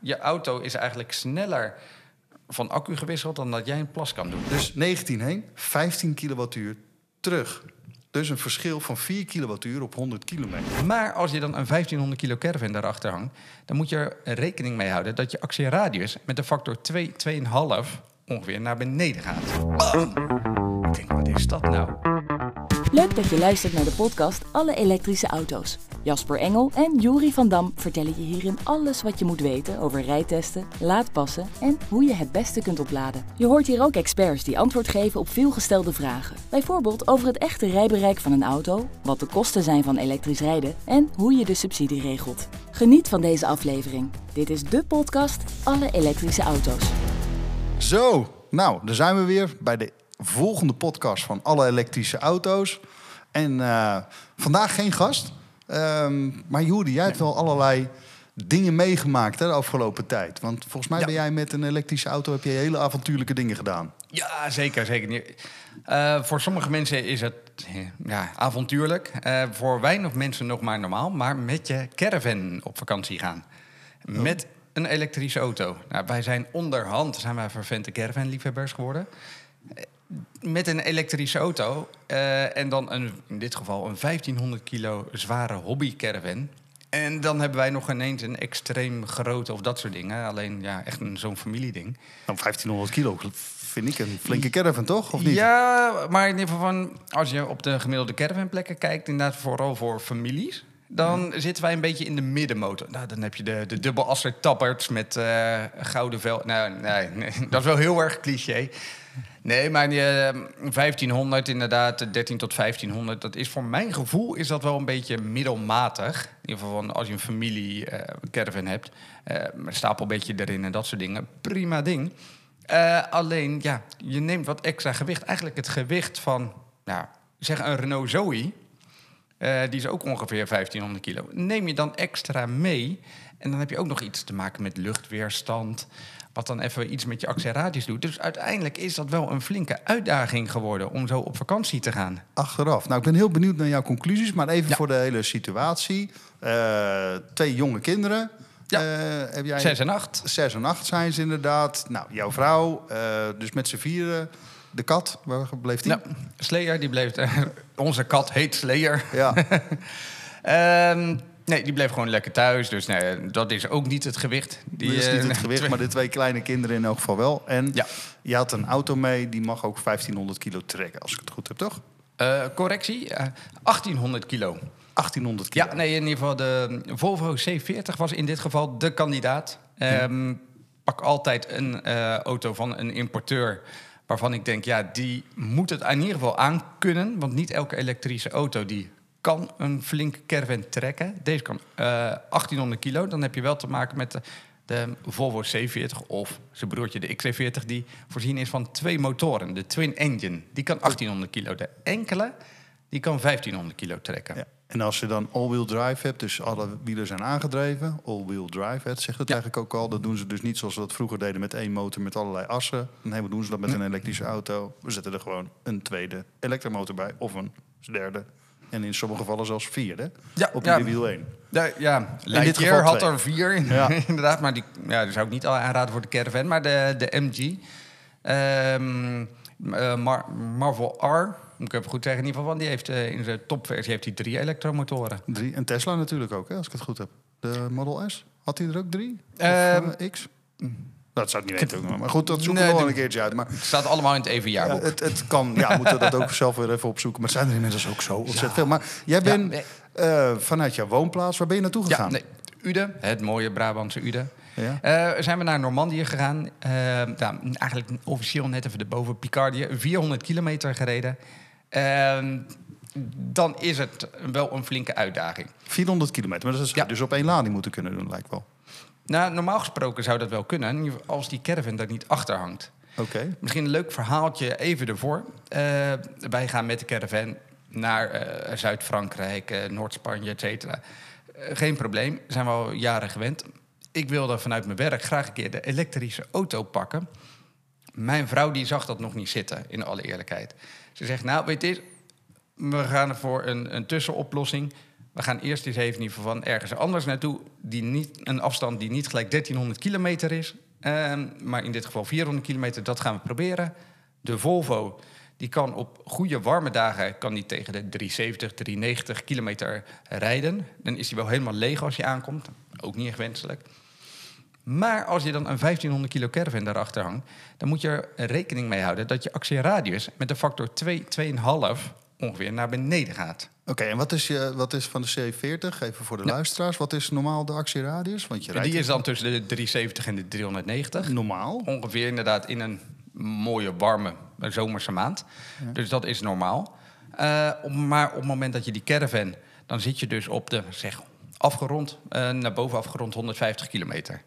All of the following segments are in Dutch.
je auto is eigenlijk sneller van accu gewisseld dan dat jij een plas kan doen. Dus 19 heen, 15 kilowattuur terug. Dus een verschil van 4 kilowattuur op 100 kilometer. Maar als je dan een 1500 kilo caravan daarachter hangt, dan moet je er rekening mee houden dat je actieradius met een factor 2, 2,5 ongeveer naar beneden gaat. Bam! Ik denk, wat is dat nou? Leuk dat je luistert naar de podcast Alle elektrische auto's. Jasper Engel en Juri van Dam vertellen je hierin alles wat je moet weten over rijtesten, laadpassen en hoe je het beste kunt opladen. Je hoort hier ook experts die antwoord geven op veelgestelde vragen. Bijvoorbeeld over het echte rijbereik van een auto, wat de kosten zijn van elektrisch rijden en hoe je de subsidie regelt. Geniet van deze aflevering. Dit is de podcast Alle elektrische auto's. Zo, nou, daar zijn we weer bij de volgende podcast van alle elektrische auto's. En eh, vandaag geen gast. Ehm, maar Joeri, jij hebt wel allerlei dingen meegemaakt hè, de afgelopen tijd. Want volgens mij Ja. ben jij met een elektrische auto heb je hele avontuurlijke dingen gedaan. Ja, zeker. zeker. Eh, voor sommige mensen is het ja, avontuurlijk. Eh, voor weinig mensen nog maar normaal. Maar met je caravan op vakantie gaan. Met een elektrische auto. Nou, wij zijn onderhand zijn wij vervente caravan-liefhebbers geworden. Met een elektrische auto. eh, en dan een, in dit geval een 1500 kilo zware hobby-caravan. En dan hebben wij nog ineens een extreem grote of dat soort dingen. Alleen ja, echt een, zo'n familieding. Nou, 1500 kilo vind ik een flinke caravan, toch? Of niet? Ja, maar in ieder geval van, als je op de gemiddelde caravanplekken kijkt, inderdaad vooral voor families, dan zitten wij een beetje in de middenmotor. Nou, dan heb je de, de dubbelasser tapperts met eh, gouden vel. Nou, nee, nee, dat is wel heel erg cliché. Nee, maar die, eh, 1500 inderdaad, 13 tot 1500, dat is voor mijn gevoel is dat wel een beetje middelmatig. In ieder geval van als je een familie eh, caravan hebt, eh, een stapelbedje erin en dat soort dingen, prima ding. Eh, alleen, ja, je neemt wat extra gewicht. Eigenlijk het gewicht van, nou, zeg een Renault Zoe. eh, die is ook ongeveer 1500 kilo. Neem je dan extra mee. En dan heb je ook nog iets te maken met luchtweerstand. Wat dan even iets met je actieradius doet. Dus uiteindelijk is dat wel een flinke uitdaging geworden om zo op vakantie te gaan. Achteraf. Nou, ik ben heel benieuwd naar jouw conclusies. Maar even Ja. voor de hele situatie. Eh, twee jonge kinderen. Ja. Eh, heb jij... Zes en acht. Zes en acht zijn ze inderdaad. Nou, jouw vrouw, eh, dus met z'n vieren. De kat, waar bleef die? Nou, Slayer, die bleef. onze kat heet Slayer. Ja. Ehm, nee, die bleef gewoon lekker thuis. Dus nee, dat is ook niet het gewicht. Die, is niet eh, het gewicht, maar de twee kleine kinderen in elk geval wel. En Ja. je had een auto mee, die mag ook 1500 kilo trekken, als ik het goed heb, toch? Eh, correctie, eh, 1800 kilo. 1800 kilo. Ja, nee, in ieder geval de Volvo C40 was in dit geval de kandidaat. Ehm, Pak altijd een eh, auto van een importeur waarvan ik denk, ja, die moet het in ieder geval aankunnen. Want niet elke elektrische auto die kan een flink caravan trekken. Deze kan eh 1800 kilo. Dan heb je wel te maken met de, de Volvo C40 of zijn broertje de XC40... die voorzien is van twee motoren. De twin engine, die kan 1800 kilo. De enkele, die kan 1500 kilo trekken. Ja. En als je dan all-wheel drive hebt, dus alle wielen zijn aangedreven, all-wheel drive, het zegt het Ja. eigenlijk ook al. Dat doen ze dus niet zoals we dat vroeger deden met één motor met allerlei assen. Nee, we doen ze dat met een elektrische auto. We zetten er gewoon een tweede elektromotor bij of een derde. En in sommige gevallen zelfs vierde. Ja, op ja. ieder wiel één. Ja, ja dit Lightyear geval had twee. er vier, Ja. inderdaad. Maar die, ja, die zou ik niet al aanraden voor de caravan. Maar de, de MG, ehm, eh, Mar- Marvel R, moet ik even goed zeggen in ieder geval. Want die heeft eh, in zijn topversie heeft hij drie elektromotoren. Drie. En Tesla natuurlijk ook, hè, als ik het goed heb. De Model S, had hij er ook drie? Of Ehm, eh, X? Dat zou ik niet weten. Maar goed, dat zoeken Nee, we nog die- een keertje uit. Maar Het staat allemaal in het even ja, het, het kan, ja, we moeten dat ook zelf weer even opzoeken. Maar het zijn er inmiddels ook zo ontzettend veel. Maar jij Ja, bent nee. eh, vanuit jouw woonplaats, waar ben je naartoe Ja, gegaan? nee, Uden, het mooie Brabantse Uden. Ja? Eh, zijn we naar Normandië gegaan. Nou, eigenlijk officieel net even erboven Picardie. 400 kilometer gereden. Ehm, dan is het wel een flinke uitdaging. 400 kilometer. Maar dat is Ja. dus op één lading moeten kunnen doen, lijkt wel. Nou, normaal gesproken zou dat wel kunnen, als die caravan daar niet achter hangt. Oké. Misschien een leuk verhaaltje even ervoor. Eh, wij gaan met de caravan naar eh, Zuid-Frankrijk, eh, Noord-Spanje, et cetera. Geen probleem, zijn we al jaren gewend. Ik wilde vanuit mijn werk graag een keer de elektrische auto pakken. Mijn vrouw die zag dat nog niet zitten, in alle eerlijkheid. Ze zegt, nou, weet je, we gaan voor een, een tussenoplossing. We gaan eerst eens even van ergens anders naartoe, die niet, een afstand die niet gelijk 1300 kilometer is, ehm, maar in dit geval 400 kilometer, dat gaan we proberen. De Volvo, die kan op goede warme dagen kan die tegen de 370, 390 kilometer rijden. Dan is die wel helemaal leeg als je aankomt, ook niet echt wenselijk. Maar als je dan een 1500 kilo caravan daarachter hangt, dan moet je er rekening mee houden dat je actieradius met een factor 2, 2,5 ongeveer naar beneden gaat. Oké, en wat is, je, wat is van de C40? Even voor de luisteraars. Wat is normaal de actieradius? Want je rijdt Die is dan tussen de 370 en de 390. normaal. Ongeveer inderdaad in een mooie, warme zomerse maand. Dus dat is normaal. Eh, maar op het moment dat je die caravan... dan zit je dus op de, zeg, afgerond, eh, naar boven afgerond 150 kilometer.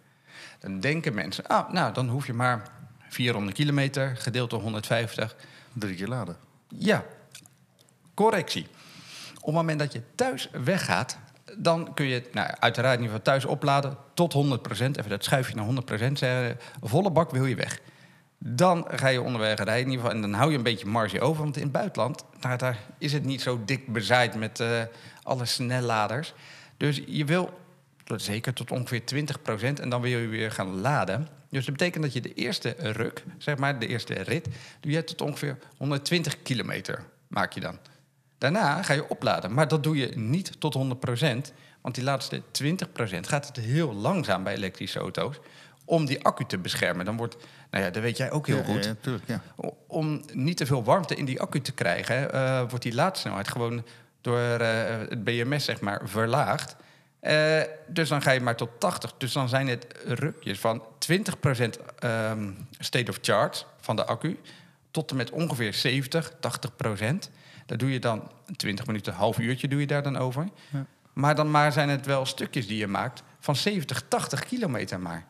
Dan denken mensen, ah, nou, dan hoef je maar 400 kilometer, gedeeld door 150. Drie keer laden. Ja, correctie. Op het moment dat je thuis weggaat, dan kun je nou, uiteraard in ieder geval thuis opladen tot 100%. Even dat schuifje naar 100% zeggen. Volle bak wil je weg. Dan ga je onderweg rijden in ieder geval. En dan hou je een beetje marge over. Want in het buitenland, daar, is het niet zo dik bezaaid met eh, alle snelladers. Dus je wil zeker tot ongeveer 20% en dan wil je weer gaan laden. Dus dat betekent dat je de eerste ruk, zeg maar, de eerste rit, doe je tot ongeveer 120 kilometer, maak je dan. Daarna ga je opladen, maar dat doe je niet tot 100%, want die laatste 20% gaat het heel langzaam bij elektrische auto's om die accu te beschermen. Dan wordt, nou ja, dat weet jij ook heel Ja, goed. Ja, tuurlijk, ja. Om niet te veel warmte in die accu te krijgen, eh, wordt die laadsnelheid gewoon door eh, het BMS zeg maar, verlaagd. Eh, dus dan ga je maar tot 80. Dus dan zijn het rukjes van 20% ehm, state of charge van de accu tot en met ongeveer 70, 80%. Daar doe je dan 20 minuten, half uurtje doe je daar dan over. Ja. Maar dan maar zijn het wel stukjes die je maakt van 70, 80 kilometer maar.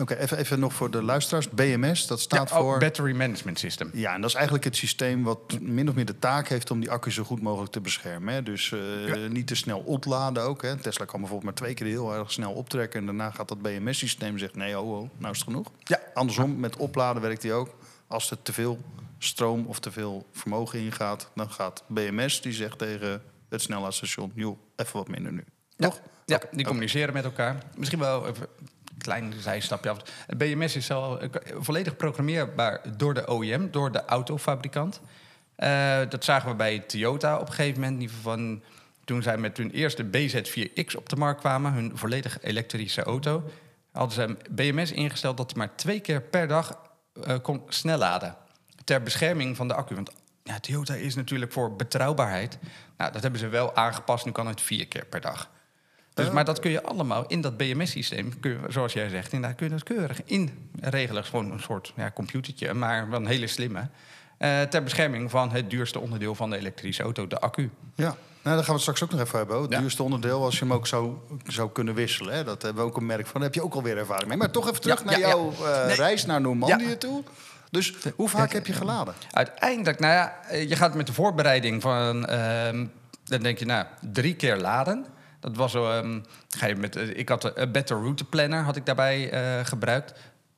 Oké, even, even nog voor de luisteraars. BMS, dat staat Ja, oh, voor... Battery Management System. Ja, en dat is eigenlijk het systeem wat min of meer de taak heeft om die accu zo goed mogelijk te beschermen. Hè? Dus eh, niet te snel opladen ook. Hè? Tesla kan bijvoorbeeld maar twee keer heel erg snel optrekken. En daarna gaat dat BMS-systeem zegt nee, oh, oh, nou is het genoeg. Ja. Andersom, met opladen werkt hij ook. Als er te veel stroom of te veel vermogen ingaat, dan gaat BMS die zegt tegen het snelheidstation, joh, even wat minder nu. Toch? Ja, die communiceren met elkaar. Misschien wel even een klein zijstapje af. Het BMS is al eh, volledig programmeerbaar door de OEM, door de autofabrikant. Eh, dat zagen we bij Toyota op een gegeven moment. In ieder geval van, toen zij met hun eerste BZ4X op de markt kwamen, hun volledig elektrische auto, hadden ze een BMS ingesteld dat hij maar twee keer per dag eh, kon snel laden. Ter bescherming van de accu. Want ja, Toyota is natuurlijk voor betrouwbaarheid. Nou, dat hebben ze wel aangepast. Nu kan het vier keer per dag. Dus, Ja. maar dat kun je allemaal in dat BMS-systeem, zoals jij zegt, inderdaad, kun je dat keurig inregelen. Gewoon een soort ja, computertje, maar wel een hele slimme. eh, ter bescherming van het duurste onderdeel van de elektrische auto, de accu. Ja, nou, daar gaan we het straks ook nog even hebben. Het Ja. duurste onderdeel als je hem ook zou, zou kunnen wisselen. Hè. Dat hebben we ook een merk van. Daar heb je ook alweer ervaring mee. Maar toch even terug Ja, naar ja, jouw eh, Nee. reis naar Normandië toe. Dus hoe vaak heb je geladen? Uiteindelijk, nou ja, eh, je gaat met de voorbereiding van, ehm, dan denk je, nou, drie keer laden. Dat was zo, ehm, ga je met, eh, ik had een Better Route Planner, had ik daarbij eh, gebruikt.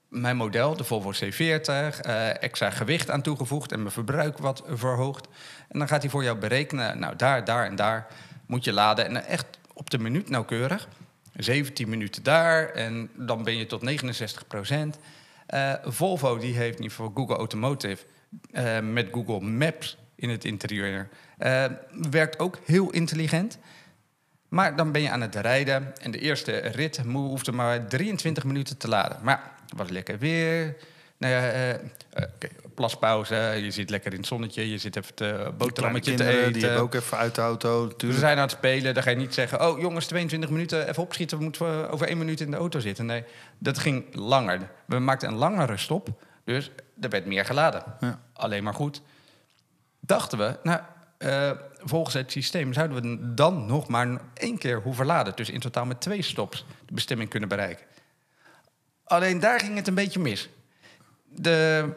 Mijn model, de Volvo C40, eh, extra gewicht aan toegevoegd en mijn verbruik wat verhoogd. En dan gaat hij voor jou berekenen, nou, daar, daar en daar moet je laden. En echt op de minuut nauwkeurig. 17 minuten daar en dan ben je tot 69 procent. Eh, Volvo die heeft ieder geval Google Automotive eh, met Google Maps in het interieur. Eh, werkt ook heel intelligent. Maar dan ben je aan het rijden en de eerste rit hoefde maar 23 minuten te laden. Maar was lekker weer. Nou ja, plaspauze, je zit lekker in het zonnetje, je zit even te boterhammetje te eten. die hebben ook even uit de auto. We zijn aan het spelen, dan ga je niet zeggen... oh jongens, 22 minuten, even opschieten, we moeten over één minuut in de auto zitten. Nee, dat ging langer. We maakten een langere stop, dus er werd meer geladen. Ja. Alleen maar goed. Dachten we, nou, eh, volgens het systeem zouden we dan nog maar één keer hoeven laden. Dus in totaal met twee stops de bestemming kunnen bereiken. Alleen daar ging het een beetje mis. De,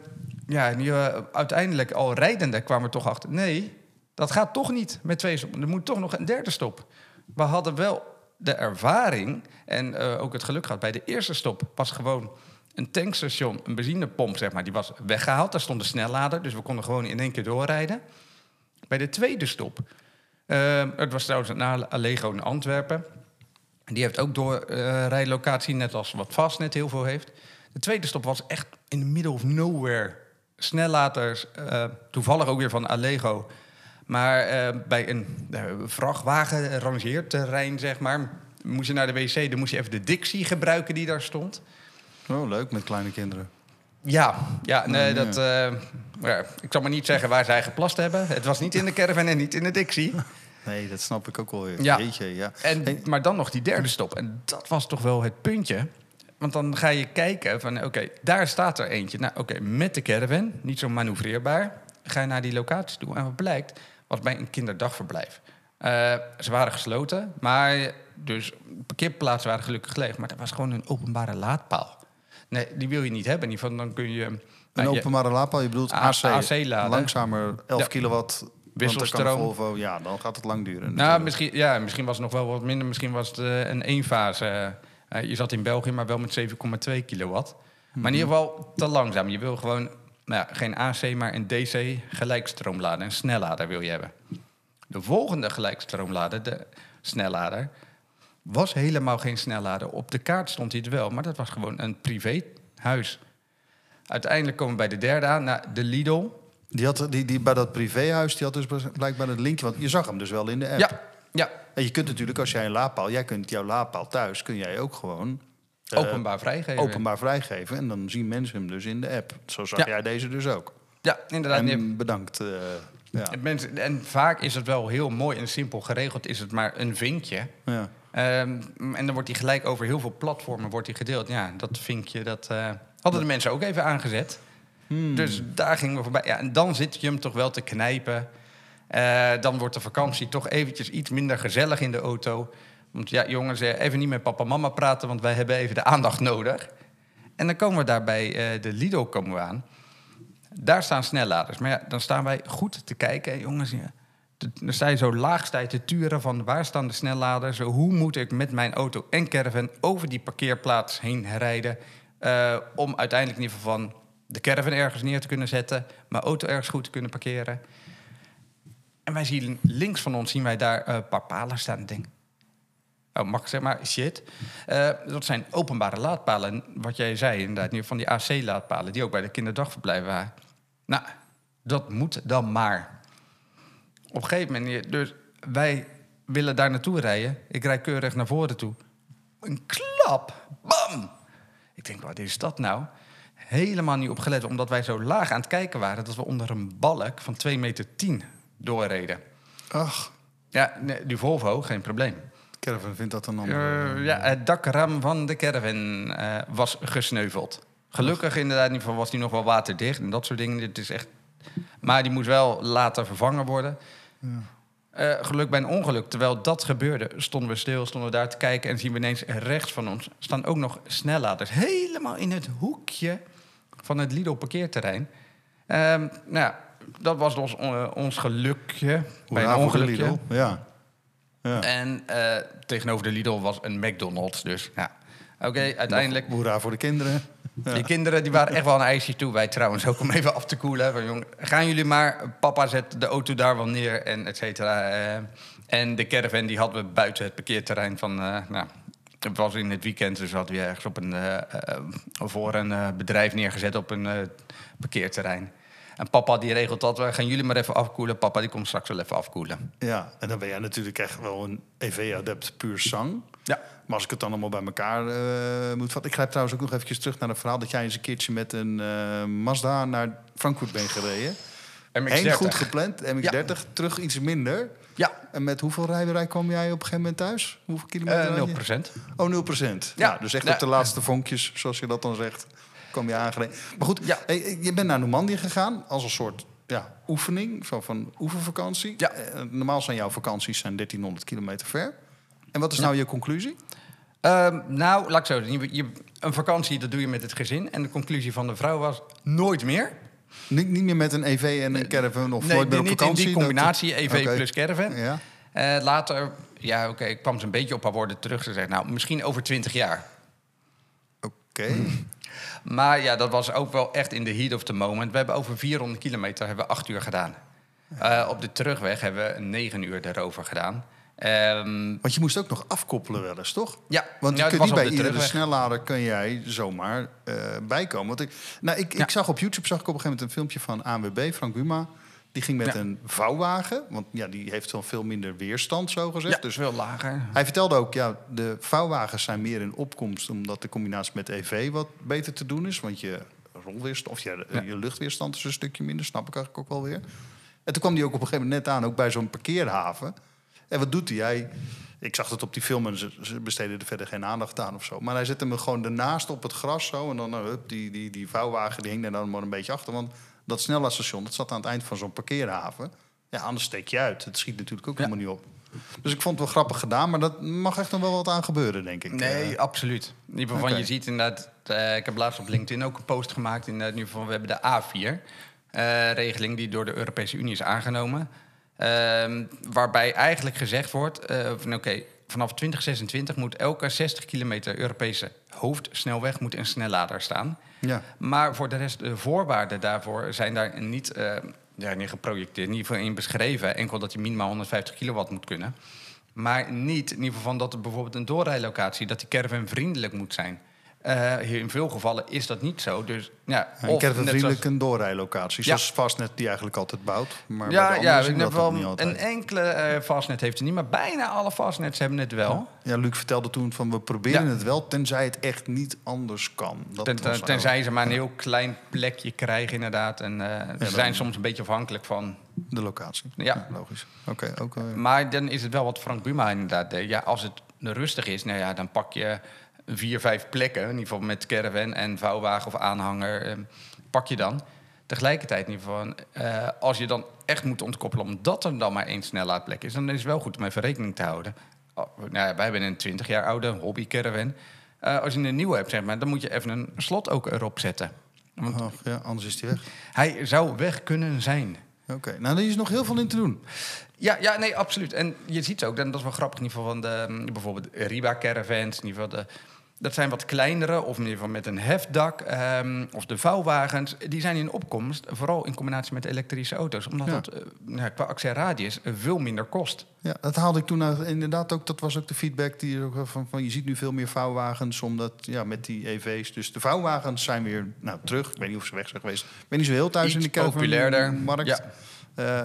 ja, nu, eh, uiteindelijk al rijdende kwamen we toch achter. Nee, dat gaat toch niet met twee stoppen. Er moet toch nog een derde stop. We hadden wel de ervaring en eh, ook het geluk gehad. Bij de eerste stop was gewoon een tankstation, een benzinepomp, zeg maar, die was weggehaald. Daar stond een snellader, dus we konden gewoon in één keer doorrijden. Bij de tweede stop Ehm, het was trouwens naar Allego in Antwerpen. Die heeft ook door eh, rijlocatie, net als wat Fastnet heel veel heeft. De tweede stop was echt in the middle of nowhere. Snellaters, eh, toevallig ook weer van Allego. Maar eh, bij een uh, vrachtwagen rangeerterrein, zeg maar... moest je naar de wc, dan moest je even de Dixie gebruiken die daar stond. Oh, leuk met kleine kinderen. Ja, ja, nee, Oh, nee. dat... ja, ik zal maar niet zeggen waar zij geplast hebben. Het was niet in de caravan en niet in de Dixie. Nee, dat snap ik ook wel weer. Ja. Jeetje, ja. En, Maar dan nog die derde stop. En dat was toch wel het puntje. Want dan ga je kijken van, oké, daar staat er eentje. Nou, oké, met de caravan, niet zo manoeuvreerbaar. Ga je naar die locatie toe. En wat blijkt, was bij een kinderdagverblijf. Eh, ze waren gesloten, maar dus parkeerplaatsen waren gelukkig leeg. Maar dat was gewoon een openbare laadpaal. Nee, die wil je niet hebben. In ieder geval, dan kun je... een nou, je- openbare laadpaal, je bedoelt A- AC. AC-laden. Langzamer, 11 Ja. kilowatt. Wisselstroom. Volvo, ja, dan gaat het lang duren. Nou, natuurlijk. misschien, ja, misschien was het nog wel wat minder. Misschien was het eh, een eenfase. Je zat in België, maar wel met 7,2 kilowatt. Maar in ieder geval te langzaam. Je wil gewoon nou ja, geen AC, maar een DC gelijkstroomlader. Een snellader wil je hebben. De volgende gelijkstroomlader, de snellader, was helemaal geen snellader. Op de kaart stond hij het wel, maar dat was gewoon een privéhuis. Uiteindelijk komen we bij de derde aan, de Lidl. Die had, die, die, bij dat privéhuis, die had dus blijkbaar het linkje. Want je zag hem dus wel in de app. Ja, ja, En je kunt natuurlijk, als jij een laadpaal... Jij kunt jouw laadpaal thuis, kun jij ook gewoon... eh, openbaar vrijgeven. openbaar vrijgeven. En dan zien mensen hem dus in de app. Zo zag Ja. jij deze dus ook. Ja, inderdaad. En bedankt. eh, ja. En Mensen, en vaak is het wel heel mooi en simpel geregeld. Is het maar een vinkje. Ja. Ehm, en dan wordt die gelijk over heel veel platformen wordt die gedeeld. Ja, dat vinkje, dat eh, hadden de mensen ook even aangezet. Hmm. Dus daar gingen we voorbij. Ja, en dan zit je hem toch wel te knijpen. Eh, dan wordt de vakantie toch eventjes iets minder gezellig in de auto. Want ja, jongens, eh, even niet met papa en mama praten... want wij hebben even de aandacht nodig. En dan komen we daar bij eh, de Lido komen we aan. Daar staan snelladers. Maar ja, dan staan wij goed te kijken. En jongens, dan sta zo laag te turen van waar staan de snelladers? Hoe moet ik met mijn auto en caravan over die parkeerplaats heen rijden? om uiteindelijk in ieder geval van de caravan ergens neer te kunnen zetten, mijn auto ergens goed te kunnen parkeren. En wij zien links van ons zien wij daar eh, een paar palen staan. Denk, oh, mag ik zeg maar, shit. Eh, dat zijn openbare laadpalen. Wat jij zei inderdaad, nu van die AC-laadpalen... die ook bij de kinderdagverblijven waren. Nou, dat moet dan maar. Op een gegeven moment, dus wij willen daar naartoe rijden. Ik rijd keurig naar voren toe. Een klap, bam! Ik denk, wat is dat nou? Helemaal niet opgelet, omdat wij zo laag aan het kijken waren... dat we onder een balk van 2,10 meter doorreden. Ach, Ja, nee, die Volvo, geen probleem. Caravan vindt dat een ander. Eh, ja, het dakraam van de caravan eh, was gesneuveld. Gelukkig inderdaad, in ieder geval was die nog wel waterdicht en dat soort dingen. Dit is echt... Maar die moest wel later vervangen worden. Eh, geluk bij een ongeluk. Terwijl dat gebeurde, stonden we stil, stonden we daar te kijken... en zien we ineens rechts van ons staan ook nog snelladers. Helemaal in het hoekje van het Lidl parkeerterrein. Ehm, nou ja, dat was ons, eh, ons gelukje bij een ongelukje. Lidl. Ja. ja. En eh, tegenover de Lidl was een McDonald's. Dus ja, oké, uiteindelijk. Hoera voor de kinderen. Die kinderen die waren echt wel een ijsje toe. Wij trouwens ook om even af te koelen. Van, jong, gaan jullie maar. Papa zet de auto daar wel neer en et cetera. eh. en de caravan die hadden we buiten het parkeerterrein van... nou, het was in het weekend, dus hadden we ergens op een, voor een bedrijf neergezet op een parkeerterrein. En papa die regelt dat. We gaan jullie maar even afkoelen. Papa die komt straks wel even afkoelen. Ja, en dan ben jij natuurlijk echt wel een EV-adept puur zang. Ja. Maar als ik het dan allemaal bij elkaar eh, moet vatten... Ik grijp trouwens ook nog eventjes terug naar het verhaal... dat jij eens een keertje met een eh, Mazda naar Frankfurt bent gereden. Heen MX-30. goed gepland, MX-30, terug iets minder. Ja, En met hoeveel rijberij kwam jij op een gegeven moment thuis? Hoeveel kilometer eh rijd je? 0 procent. Oh, 0 procent. Ja. Ja, dus echt op de laatste vonkjes, zoals je dat dan zegt, kwam je aangereden. Maar goed, Ja. hey, je bent naar Normandië gegaan als een soort ja, oefening, zo van oefenvakantie. Ja. Eh, normaal zijn jouw vakanties zijn 1300 kilometer ver. En wat is nou je conclusie? Ehm, nou, laat ik zo. Je, je- een vakantie, dat doe je met het gezin. En de conclusie van de vrouw was nooit meer. Niet, niet meer met een EV en een caravan of nooit meer op niet vakantie? in die combinatie, Dat- EV plus caravan. Ja. Eh, later, ja, oké, ik kwam ze een beetje op haar woorden terug. Ze zei, nou, misschien over 20 jaar. Oké. Maar ja, dat was ook wel echt in de heat of the moment. We hebben over 400 kilometer hebben we acht uur gedaan. Eh, op de terugweg hebben we negen uur erover gedaan. Ehm, Want je moest ook nog afkoppelen wel eens, toch? ja, Want je ja, kunt het niet bij iedere snellader kun jij zomaar eh, bijkomen. Want ik, nou, ik, Ja. ik zag op YouTube zag ik op een gegeven moment een filmpje van ANWB, Frank Buma. Die ging met Ja. een vouwwagen, want ja, die heeft wel veel minder weerstand, zo gezegd. Ja, Dus veel lager. hij vertelde ook, ja, de vouwwagens zijn meer in opkomst... omdat de combinatie met EV wat beter te doen is. Want je rolweerstand, of je, Ja. je luchtweerstand is een stukje minder, snap ik eigenlijk ook wel weer. En toen kwam hij ook op een gegeven moment net aan, ook bij zo'n parkeerhaven. En wat doet hij? hij ik zag het op die film en ze, besteden er verder geen aandacht aan of zo. Maar hij zette me gewoon ernaast op het gras zo. En dan nou, hup, die, die, die vouwwagen die hing er dan maar een beetje achter. Want dat snellaadstation, dat zat aan het eind van zo'n parkeerhaven. Ja, anders steek je uit. Het schiet natuurlijk ook Ja. helemaal niet op. Dus ik vond het wel grappig gedaan, maar dat mag echt nog wel wat aan gebeuren, denk ik. Nee, Eh, absoluut. In ieder geval, Oké. je ziet inderdaad... eh, ik heb laatst op LinkedIn ook een post gemaakt. In ieder geval, we hebben de A4-regeling... die door de Europese Unie is aangenomen. Ehm, waarbij eigenlijk gezegd wordt... eh, van oké, vanaf 2026 moet elke 60 kilometer Europese hoofdsnelweg... moet een snellader staan. ja. Maar voor de rest, de voorwaarden daarvoor zijn daar niet, eh ja, niet geprojecteerd, in ieder geval in beschreven. Enkel dat je minimaal 150 kilowatt moet kunnen. Maar niet in ieder geval van dat er bijvoorbeeld een doorrijlocatie, dat die caravan vriendelijk moet zijn. Eh, hier in veel gevallen is dat niet zo. Dus, ja, En of ik heb een net zoals- een doorrijlocatie. Ja. Zoals Fastnet die eigenlijk altijd bouwt. Maar bij ja, de ja, ik heb wel niet altijd. een enkele eh fastnet heeft het niet, maar bijna alle fastnets hebben het wel. Ja, Luc vertelde toen van we proberen het wel, tenzij het echt niet anders kan. Dat Ten, was tenzij ze maar een heel klein plekje krijgen, inderdaad. En eh, ze zijn soms een beetje afhankelijk van de locatie. Ja. logisch. Oké, ook. eh, Maar dan is het wel wat Frank Buma inderdaad deed. Ja, als het rustig is, nou ja, dan pak je vier, vijf plekken. In ieder geval met caravan en vouwwagen of aanhanger. eh, pak je dan. Tegelijkertijd in ieder geval, eh, als je dan echt moet ontkoppelen... omdat er dan maar één snellaadplek is... dan is het wel goed om even rekening te houden. Oh, nou ja, wij hebben een 20 jaar oude hobby caravan. Eh, als je een nieuwe hebt, zeg maar, dan moet je even een slot ook erop zetten. Want oh, ja, anders is die weg. hij zou weg kunnen zijn. Oké, nou, er is nog heel veel in te doen. Ja, ja, nee, absoluut. En je ziet ook, en dat is wel grappig in ieder geval van de mm, bijvoorbeeld Riba caravans, in ieder geval de, dat zijn wat kleinere, of ieder geval met een hefdak, ehm, of de vouwwagens, die zijn in opkomst, vooral in combinatie met elektrische auto's, omdat Ja. dat eh, nou, qua actieradius eh, veel minder kost. Ja, dat haalde ik toen uit- inderdaad ook. Dat was ook de feedback die ook van, van je ziet nu veel meer vouwwagens, omdat ja, met die EV's. Dus de vouwwagens zijn weer nou, terug. Ik weet niet of ze weg zijn geweest. Ik ben niet zo heel thuis in de caravan populairder. markt. Ja. Eh,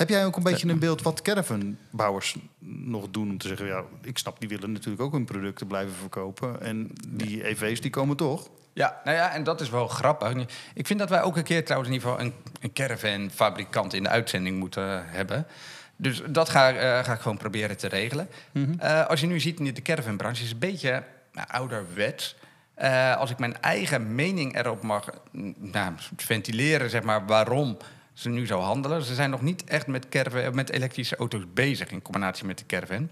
heb jij ook een beetje een beeld wat caravanbouwers nog doen om te zeggen, ja, ik snap, die willen natuurlijk ook hun producten blijven verkopen. En die EV's die komen toch? Ja, nou ja, en dat is wel grappig. Ik vind dat wij ook een keer trouwens in ieder geval een, een caravan-fabrikant in de uitzending moeten hebben. Dus dat ga, eh, ga ik gewoon proberen te regelen. Eh, als je nu ziet in de caravanbranche is een beetje nou, ouderwets. Eh, als ik mijn eigen mening erop mag nou, ventileren, zeg maar, waarom ze nu zo handelen. Ze zijn nog niet echt met, caravan, met elektrische auto's bezig in combinatie met de caravan.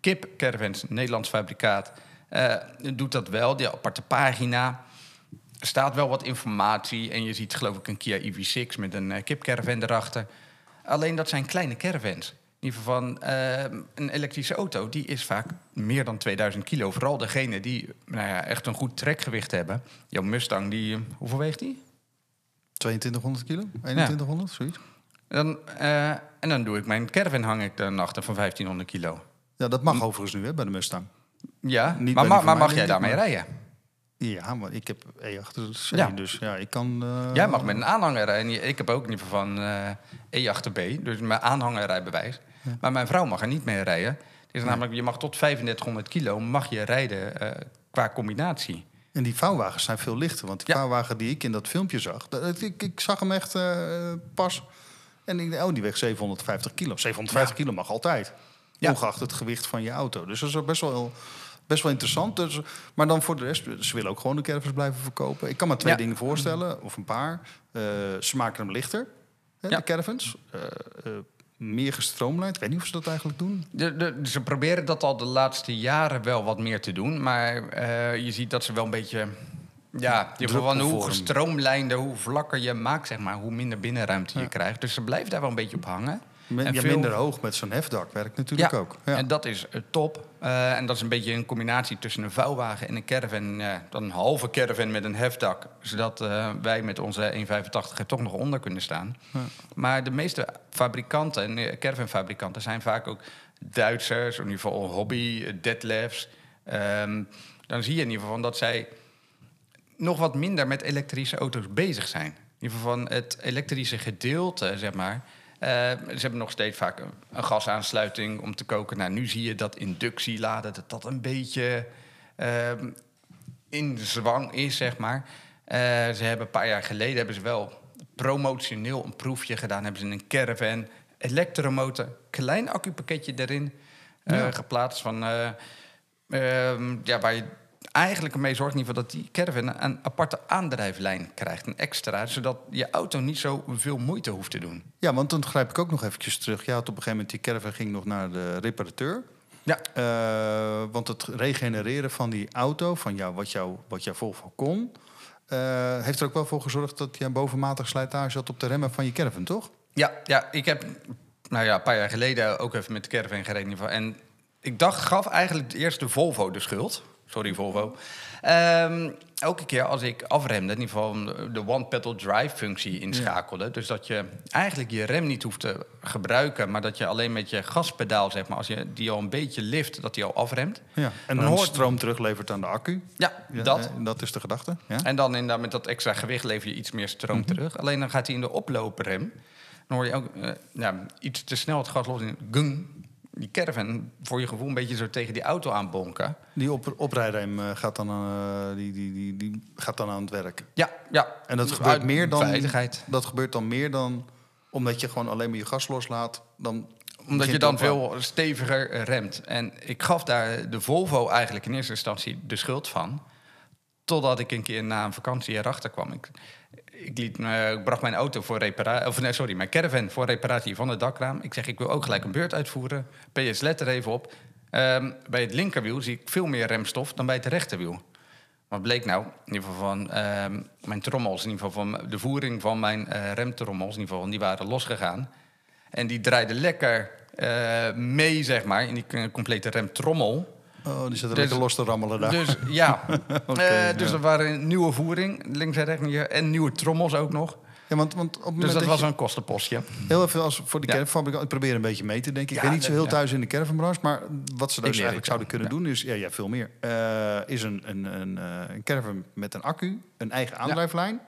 Kip Caravans, Nederlands fabrikaat, eh, doet dat wel. Die aparte pagina. Er staat wel wat informatie. En je ziet geloof ik een Kia EV6 met een eh, kipcaravan erachter. Alleen dat zijn kleine caravans. In ieder geval van eh, een elektrische auto, die is vaak meer dan 2000 kilo. Vooral degene die nou ja, echt een goed trekgewicht hebben. Jouw Mustang, die, hoeveel weegt die? 2200 kilo? 2100, zoiets? Dan, eh, en dan doe ik mijn caravan hang ik dan achter van 1500 kilo. Ja, dat mag overigens nu hè, bij de Mustang. Ja, Niet maar, ma- maar mag jij daarmee maar- rijden? Ja, maar ik heb E8C, Ja. dus ja, ik kan... eh, Jij mag met een aanhanger rijden. Ik heb ook in ieder geval van eh E8B, dus mijn aanhangerrijbewijs. Maar mijn vrouw mag er niet mee rijden. Het is namelijk, je mag tot 3500 kilo mag je rijden qua combinatie. En die vouwwagens zijn veel lichter. Want die vouwwagen die ik in dat filmpje zag... dat- ik, ik zag hem echt eh, pas. En ik dacht, oh, die weegt 750 kilo. 750 kilo mag altijd. Ongeacht het gewicht van je auto. Dus dat is best wel, best wel interessant. Dus, maar dan voor de rest, ze willen ook gewoon de caravans blijven verkopen. Ik kan me twee Ja. dingen voorstellen, of een paar. Eh, ze maken hem lichter, hè, Ja. de caravans. Eh, meer gestroomlijnd. Ik weet niet of ze dat eigenlijk doen. De, de, ze proberen dat al de laatste jaren wel wat meer te doen. Maar eh, je ziet dat ze wel een beetje... Ja, je van hoe gestroomlijnder, hoe vlakker je maakt, zeg maar, hoe minder binnenruimte je Ja. krijgt. Dus ze blijven daar wel een beetje op hangen. Men- En ja, veel- minder hoog met zo'n hefdak werkt natuurlijk ook. Ja. En dat is eh, top. Eh, en dat is een beetje een combinatie tussen een vouwwagen en een caravan. eh, dan een halve caravan met een hefdak. Zodat wij met onze 1,85 er toch nog onder kunnen staan. Maar de meeste fabrikanten en caravanfabrikanten zijn vaak ook Duitsers. In ieder geval hobby, deadlifts. Ehm, dan zie je in ieder geval dat zij nog wat minder met elektrische auto's bezig zijn. In ieder geval van het elektrische gedeelte, zeg maar. Eh, ze hebben nog steeds vaak een, een gasaansluiting om te koken. Nou, nu zie je dat inductieladen, dat dat een beetje ehm, in zwang is, zeg maar. Eh, ze hebben een paar jaar geleden hebben ze wel promotioneel een proefje gedaan. Hebben ze een caravan, elektromotor, klein accupakketje erin eh, geplaatst. Van, eh, ehm, ja, waar je eigenlijk ermee zorgt in ieder geval dat die caravan een aparte aandrijflijn krijgt. Een extra, zodat je auto niet zo veel moeite hoeft te doen. Ja, want dan grijp ik ook nog eventjes terug. Je had op een gegeven moment die caravan ging nog naar de reparateur. Ja, Eh, want het regenereren van die auto, van jou, wat, jou, wat jouw Volvo kon... eh, heeft er ook wel voor gezorgd dat je een bovenmatige slijtage had op de remmen van je caravan, toch? Ja, ja, ik heb nou ja, een paar jaar geleden ook even met de caravan gereden. En ik dacht, gaf eigenlijk eerst de Volvo de schuld. Sorry, Volvo. Ehm, elke keer als ik afremde, in ieder geval de one-pedal drive functie inschakelde. Dus dat je eigenlijk je rem niet hoeft te gebruiken, maar dat je alleen met je gaspedaal, zeg maar, als je die al een beetje lift, dat die al afremt. Ja. En Dan dan hoort- stroom teruglevert aan de accu. Ja, Ja, dat. eh, dat is de gedachte. Ja? En dan inderdaad met dat extra gewicht lever je iets meer stroom Mhm. terug. Alleen dan gaat hij in de oplooprem. Dan hoor je ook ja, iets te snel het gas los in. Gung. Die caravan voor je gevoel een beetje zo tegen die auto aanbonken. Die op, oprijrem eh, gaat, dan, eh, die, die, die, die gaat dan aan het werk. Ja, ja. En dat gebeurt Uit meer dan... Veiligheid. Dat gebeurt dan meer dan... Omdat je gewoon alleen maar je gas loslaat. Dan Omdat je dan veel steviger eh, remt. En ik gaf daar de Volvo eigenlijk in eerste instantie de schuld van. Totdat ik een keer na een vakantie erachter kwam. Ik, ik, liet, ik bracht mijn auto voor reparatie, of nee, sorry, mijn caravan voor reparatie van het dakraam. Ik zeg, ik wil ook gelijk een beurt uitvoeren. PS, let er even op. Ehm, bij het linkerwiel zie ik veel meer remstof dan bij het rechterwiel. Wat bleek nou? In ieder geval van ehm, mijn trommels, in ieder geval van de voering van mijn eh, remtrommels, in ieder geval, die waren losgegaan. En die draaiden lekker eh, mee, zeg maar, in die k- complete remtrommel. Oh, die zit er Dus- lekker los te rammelen daar. Dus ja, Eh, dus ja. er waren nieuwe voering, links en rechts, en nieuwe trommels ook nog. Ja, want, want op Dus dat dat was je- een kostenpostje. Heel even als voor de Ja. Ik probeer een beetje mee te denken. Ik Ja, ben niet zo heel thuis in de caravanbranche. Maar wat ze dus eigenlijk zouden kunnen doen is... Ja, ja veel meer. eh, is een, een, een, eh, een caravan met een accu, een eigen aandrijflijn...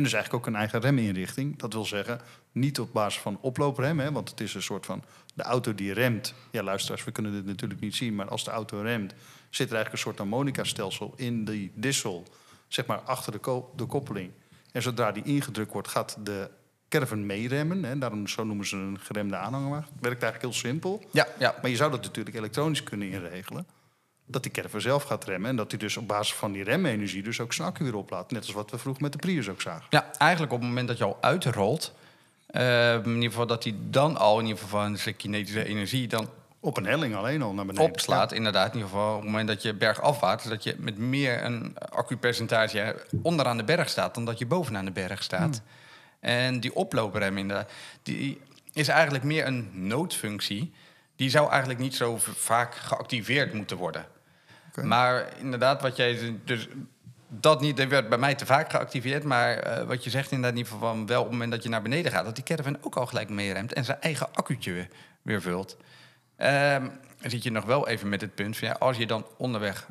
en dus eigenlijk ook een eigen reminrichting. Dat wil zeggen, niet op basis van oplooprem... Hè, want het is een soort van de auto die remt. Ja, luisteraars, we kunnen dit natuurlijk niet zien... maar als de auto remt, zit er eigenlijk een soort harmonica-stelsel... in die dissel, zeg maar achter de, ko- de koppeling. En zodra die ingedrukt wordt, gaat de caravan meeremmen. Hè. Daarom zo noemen ze een geremde aanhangwagen. Het werkt eigenlijk heel simpel. Ja, ja. Maar je zou dat natuurlijk elektronisch kunnen inregelen. Dat die caravan zelf gaat remmen. En dat hij dus op basis van die remenergie dus ook zijn accu weer oplaadt. Net als wat we vroeger met de Prius ook zagen. Ja, eigenlijk op het moment dat je al uitrolt, eh, in ieder geval dat hij dan al in ieder geval van zijn kinetische energie dan Op een helling alleen al naar beneden. opslaat. Inderdaad, in ieder geval op het moment dat je bergafwaarts, dat je met meer een accupercentage onderaan de berg staat dan dat je bovenaan de berg staat. En die oplooprem inderdaad, die is eigenlijk meer een noodfunctie. Die zou eigenlijk niet zo vaak geactiveerd moeten worden. Maar inderdaad, wat jij dus dat niet, dat werd bij mij te vaak geactiveerd. Maar eh, wat je zegt inderdaad in ieder geval van wel op het moment dat je naar beneden gaat, dat die caravan ook al gelijk meeremt en zijn eigen accu'tje weer, weer vult. Ehm, dan zit je nog wel even met het punt van ja, als je dan onderweg,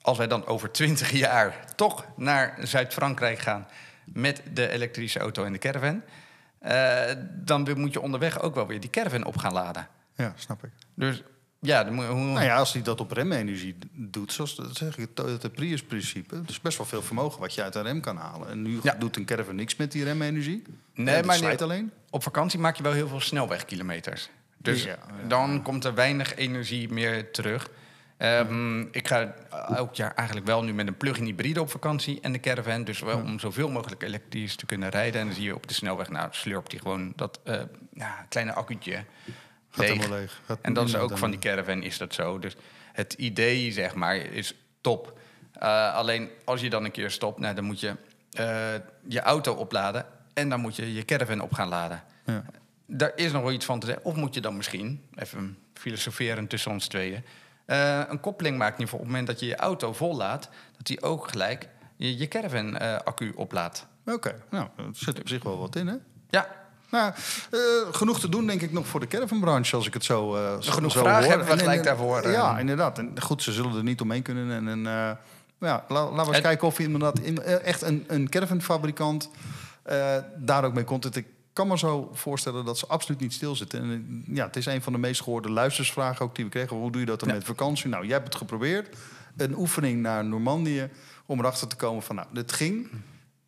als wij dan over 20 jaar toch naar Zuid-Frankrijk gaan met de elektrische auto en de caravan, eh, dan moet je onderweg ook wel weer die caravan op gaan laden. Ja, snap ik. Dus ja, dan moet, hoe, Nou ja, als hij dat op remenergie doet, zoals dat zeg ik, het het Prius-principe. Is best wel veel vermogen wat je uit een rem kan halen. En nu Ja. doet een caravan niks met die remenergie. Nee, Het maar nee. alleen. op vakantie maak je wel heel veel snelwegkilometers. Dus Ja, dan komt er weinig energie meer terug. Ehm, Ik ga elk jaar eigenlijk wel nu met een plug-in hybride op vakantie en de caravan. Dus wel om zoveel mogelijk elektrisch te kunnen rijden. En dan zie je op de snelweg, nou slurpt hij gewoon dat eh, ja, kleine accu'tje Gaat leeg. leeg. En dat is ook van die caravan is dat zo. Dus het idee, zeg maar, is top. Eh, alleen als je dan een keer stopt, nou, dan moet je eh, je auto opladen. En dan moet je je caravan op gaan laden. Ja. daar is nog wel iets van te zeggen. Of moet je dan misschien, even filosoferen tussen ons tweeën... eh, een koppeling maken geval op het moment dat je je auto vollaat... dat die ook gelijk je, je caravan-accu oplaadt. Oké, nou, er zit op zich wel wat in, hè? Ja, Nou, eh, genoeg te doen, denk ik, nog voor de caravanbranche, als ik het zo, zo Genoeg zo vragen hoor. hebben we En- gelijk en- daarvoor, eh. Ja, inderdaad. En goed, ze zullen er niet omheen kunnen. En, en, ja, la- laten we eens kijken of je inderdaad in, echt een, een caravanfabrikant daar ook mee komt. Ik kan me zo voorstellen dat ze absoluut niet stilzitten. En ja, het is een van de meest gehoorde luistersvragen ook die we kregen. Hoe doe je dat dan Ja. met vakantie? Nou, jij hebt het geprobeerd. Een oefening naar Normandië om erachter te komen van, nou, dit ging.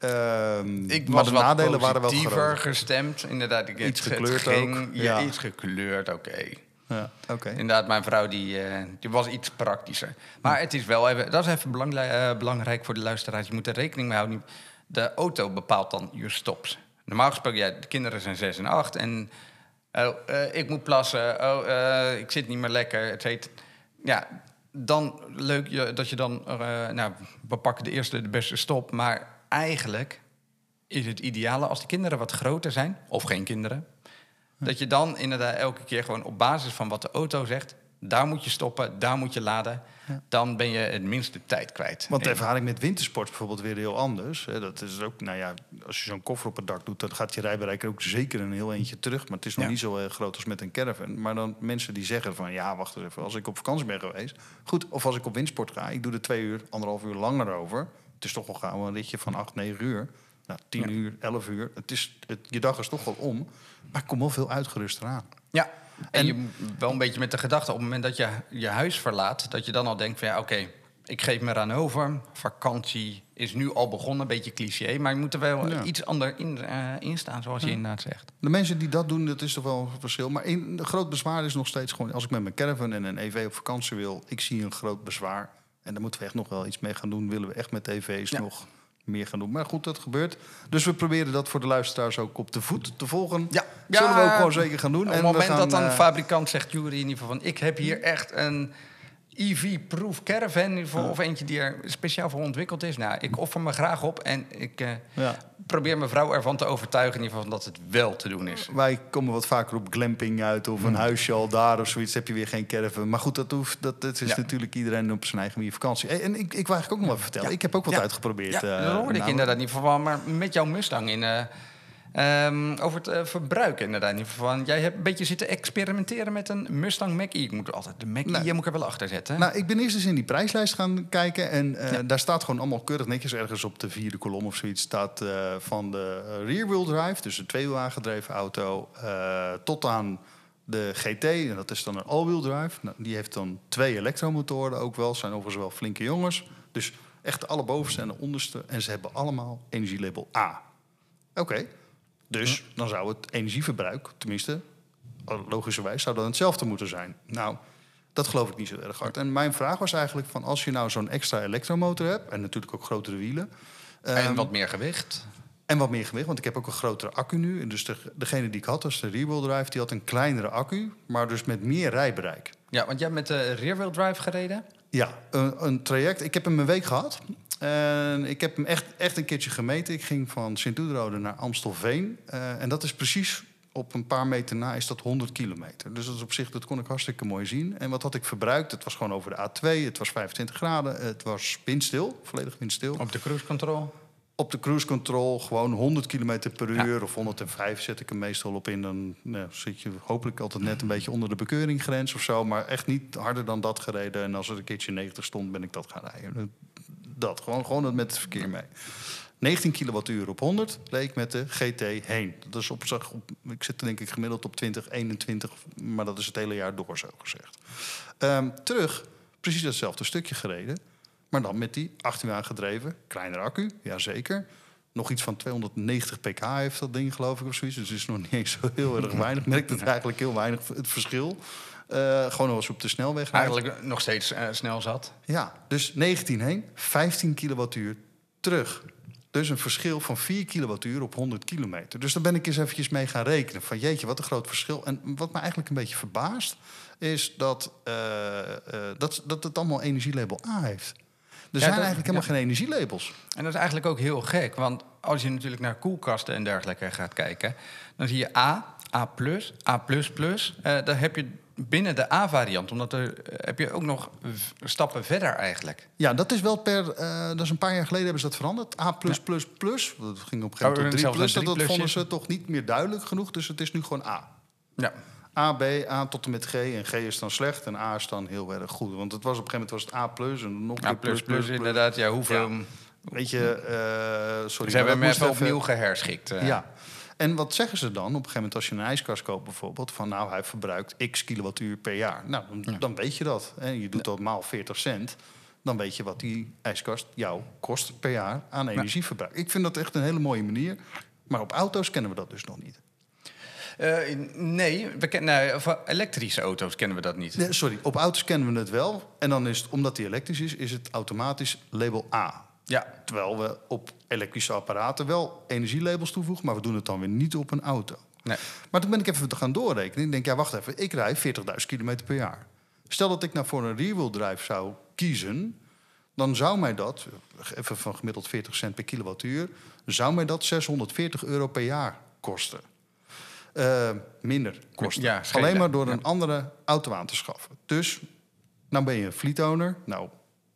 Ehm, ik maar was de nadelen waren wel groot. gestemd. Inderdaad, ik, Iets het- het gekleurd ging- ook, Ja, ja. iets gekleurd, oké. Ja, oké. Inderdaad, mijn vrouw die, eh, die was iets praktischer. Maar het is wel even, dat is even belangrijk, eh, belangrijk voor de luisteraars. Je moet er rekening mee houden. De auto bepaalt dan je stops. Normaal gesproken, ja, de kinderen zijn 6 en 8 en oh, eh, ik moet plassen, oh, ik zit niet meer lekker, et cetera. Ja, dan leuk je, dat je dan, nou, we pakken de eerste, de beste stop. Maar eigenlijk is het ideale als de kinderen wat groter zijn, of geen kinderen, dat je dan inderdaad elke keer gewoon op basis van wat de auto zegt, daar moet je stoppen, daar moet je laden. Dan ben je het minste tijd kwijt. Want de ervaring met wintersport bijvoorbeeld weer heel anders. Dat is ook, nou ja, als je zo'n koffer op het dak doet, dan gaat je rijbereik ook zeker een heel eentje terug. Maar het is nog Ja. niet zo eh, groot als met een caravan. Maar dan mensen die zeggen van, ja, wacht eens even, als ik op vakantie ben geweest, goed, of als ik op windsport ga, ik doe er twee uur, anderhalf uur langer over. Het is toch wel gauw een ritje van acht, negen uur. Nou, tien Ja. uur, elf uur. Het is, het, je dag is toch wel om. Maar ik kom wel veel uitgeruster aan. Ja, en, En- je wel een beetje met de gedachte op het moment dat je je huis verlaat, dat je dan al denkt van ja, oké, ik geef me eraan over. Vakantie is nu al begonnen, een beetje cliché, maar je moet er wel Ja. iets anders in, in staan, zoals je inderdaad zegt. De mensen die dat doen, dat is toch wel een verschil. Maar een groot bezwaar is nog steeds gewoon... als ik met mijn caravan en een EV op vakantie wil... ik zie een groot bezwaar. En daar moeten we echt nog wel iets mee gaan doen. Willen we echt met Ja. nog meer gaan doen. Maar goed, dat gebeurt. Dus we proberen dat voor de luisteraars ook op de voet te volgen. Ja. Zullen we ook gewoon zeker gaan doen. Op het moment gaan, dat dan eh, een fabrikant zegt, Jury, in ieder geval van... ik heb hier echt een EV-proof caravan... of eentje die er speciaal voor ontwikkeld is. Nou, ik offer me graag op en ik eh, ja. probeer mijn vrouw ervan te overtuigen... in ieder geval dat het wel te doen is. Wij komen wat vaker op glamping uit of een huisje al daar of zoiets. heb je weer geen caravan. Maar goed, dat, hoeft, dat, dat is Ja. natuurlijk iedereen op zijn eigen manier vakantie. Hey, en ik, ik wil eigenlijk ook nog even vertellen. Ik heb ook wat uitgeprobeerd. Ja, eh, dat hoorde ik inderdaad niet van. Maar met jouw Mustang in... eh, ehm, over het eh, verbruik inderdaad van. Jij hebt een beetje zitten experimenteren met een Mustang Mach-E. Ik moet altijd de Mach-E, moet ik er wel achter zetten. Nou, ik ben eerst eens in die prijslijst gaan kijken. En eh, Ja. daar staat gewoon allemaal keurig netjes ergens op de vierde kolom of zoiets. Staat eh, van de rear-wheel drive, dus een tweewiel aangedreven auto, tot aan de GT. En dat is dan een all-wheel drive. Nou, die heeft dan twee elektromotoren ook wel. Zijn overigens wel flinke jongens. Dus echt de allerbovenste en de onderste. En ze hebben allemaal energielabel A. Oké. Dus dan zou het energieverbruik, tenminste, logischerwijs, zou dan hetzelfde moeten zijn. Nou, dat geloof ik niet zo erg hard. En mijn vraag was eigenlijk van als je nou zo'n extra elektromotor hebt... en natuurlijk ook grotere wielen... en ehm, wat meer gewicht. en wat meer gewicht, want ik heb ook een grotere accu nu. En dus de, degene die ik had, was de rear-wheel drive... die had een kleinere accu, maar dus met meer rijbereik. Ja, want jij hebt met de rear-wheel drive gereden. Ja, een, een traject. Ik heb hem een week gehad. En ik heb hem echt, echt een keertje gemeten. Ik ging van Sint-Oederode naar Amstelveen. Eh, en dat is precies op een paar meter na is dat 100 kilometer. Dus dat is op zich, dat kon ik hartstikke mooi zien. En wat had ik verbruikt? Het was gewoon over de A2. Het was 25 graden. Het was windstil, volledig windstil. Op de cruise control. Op de cruise control gewoon 100 kilometer per Ja. uur of 105 zet ik hem meestal op in. Dan nou, zit je hopelijk altijd net een beetje onder de bekeuringgrens of zo. Maar echt niet harder dan dat gereden. En als er een keertje 90 stond, ben ik dat gaan rijden. Dat, gewoon, gewoon met het verkeer mee. 19 kilowattuur op 100 leek met de GT heen. Dat is op, ik zit denk ik gemiddeld op 20, 21, maar dat is het hele jaar door zo gezegd. Ehm, terug, precies hetzelfde stukje gereden, maar dan met die 18 jaar gedreven, kleinere accu, jazeker. Nog iets van 290 pk heeft dat ding, geloof ik, of zoiets. Dus is nog niet eens zo heel erg weinig. Merkt het eigenlijk heel weinig het verschil. Eh, gewoon als je op de snelweg rijdt. Eigenlijk nog steeds eh, snel zat. Ja, dus 19 heen, 15 kilowattuur terug. Dus een verschil van 4 kilowattuur op 100 kilometer. Dus daar ben ik eens eventjes mee gaan rekenen. Van jeetje, wat een groot verschil. En wat me eigenlijk een beetje verbaast... is dat, eh, dat, dat het allemaal energielabel A heeft. Er zijn dat- eigenlijk helemaal ja. geen energielabels. En dat is eigenlijk ook heel gek, want als je natuurlijk naar koelkasten en dergelijke gaat kijken, dan zie je A, A+, A++. eh daar heb je binnen de A-variant, omdat er eh, heb je ook nog stappen verder eigenlijk. Ja, dat is wel per. eh, dat is een paar jaar geleden hebben ze dat veranderd. A. Dat ging op een gegeven Oh, moment tot 3 zelfs plus. Dat, dat 3+, vonden ja. ze toch niet meer duidelijk genoeg. Dus het is nu gewoon A. Ja, A, B, A tot en met G. En G is dan slecht en A is dan heel erg goed. Want het was op een gegeven moment was het A plus en nog een A++, plus, plus, plus. inderdaad. Ja, hoeveel... Ja. Weet je, eh sorry. Ze hebben hem dat even opnieuw geherschikt. eh. Ja. En wat zeggen ze dan op een gegeven moment als je een ijskast koopt bijvoorbeeld? Van nou, hij verbruikt x kilowattuur per jaar. Nou, dan, dan weet je dat. En je doet dat maal 40 cent. Dan weet je wat die ijskast jou kost per jaar aan energieverbruik. Ik vind dat echt een hele mooie manier. Maar op auto's kennen we dat dus nog niet. Eh, nee, we kennen, nou, voor elektrische auto's kennen we dat niet. Nee, sorry, op auto's kennen we het wel. En dan is het, omdat die elektrisch is, is het automatisch label A. Ja, Terwijl we op elektrische apparaten wel energielabels toevoegen, maar we doen het dan weer niet op een auto. nee. Maar toen ben ik even te gaan doorrekenen. Ik denk, ja, wacht even, ik rij 40.000 kilometer per jaar. Stel dat ik nou voor een rear-wheel drive zou kiezen, dan zou mij dat, even van gemiddeld 40 cent per kilowattuur, zou mij dat 640 euro per jaar kosten. Eh, minder kosten. Ja. Alleen maar door Ja. een andere auto aan te schaffen. Dus, nou ben je een fleet owner. Nou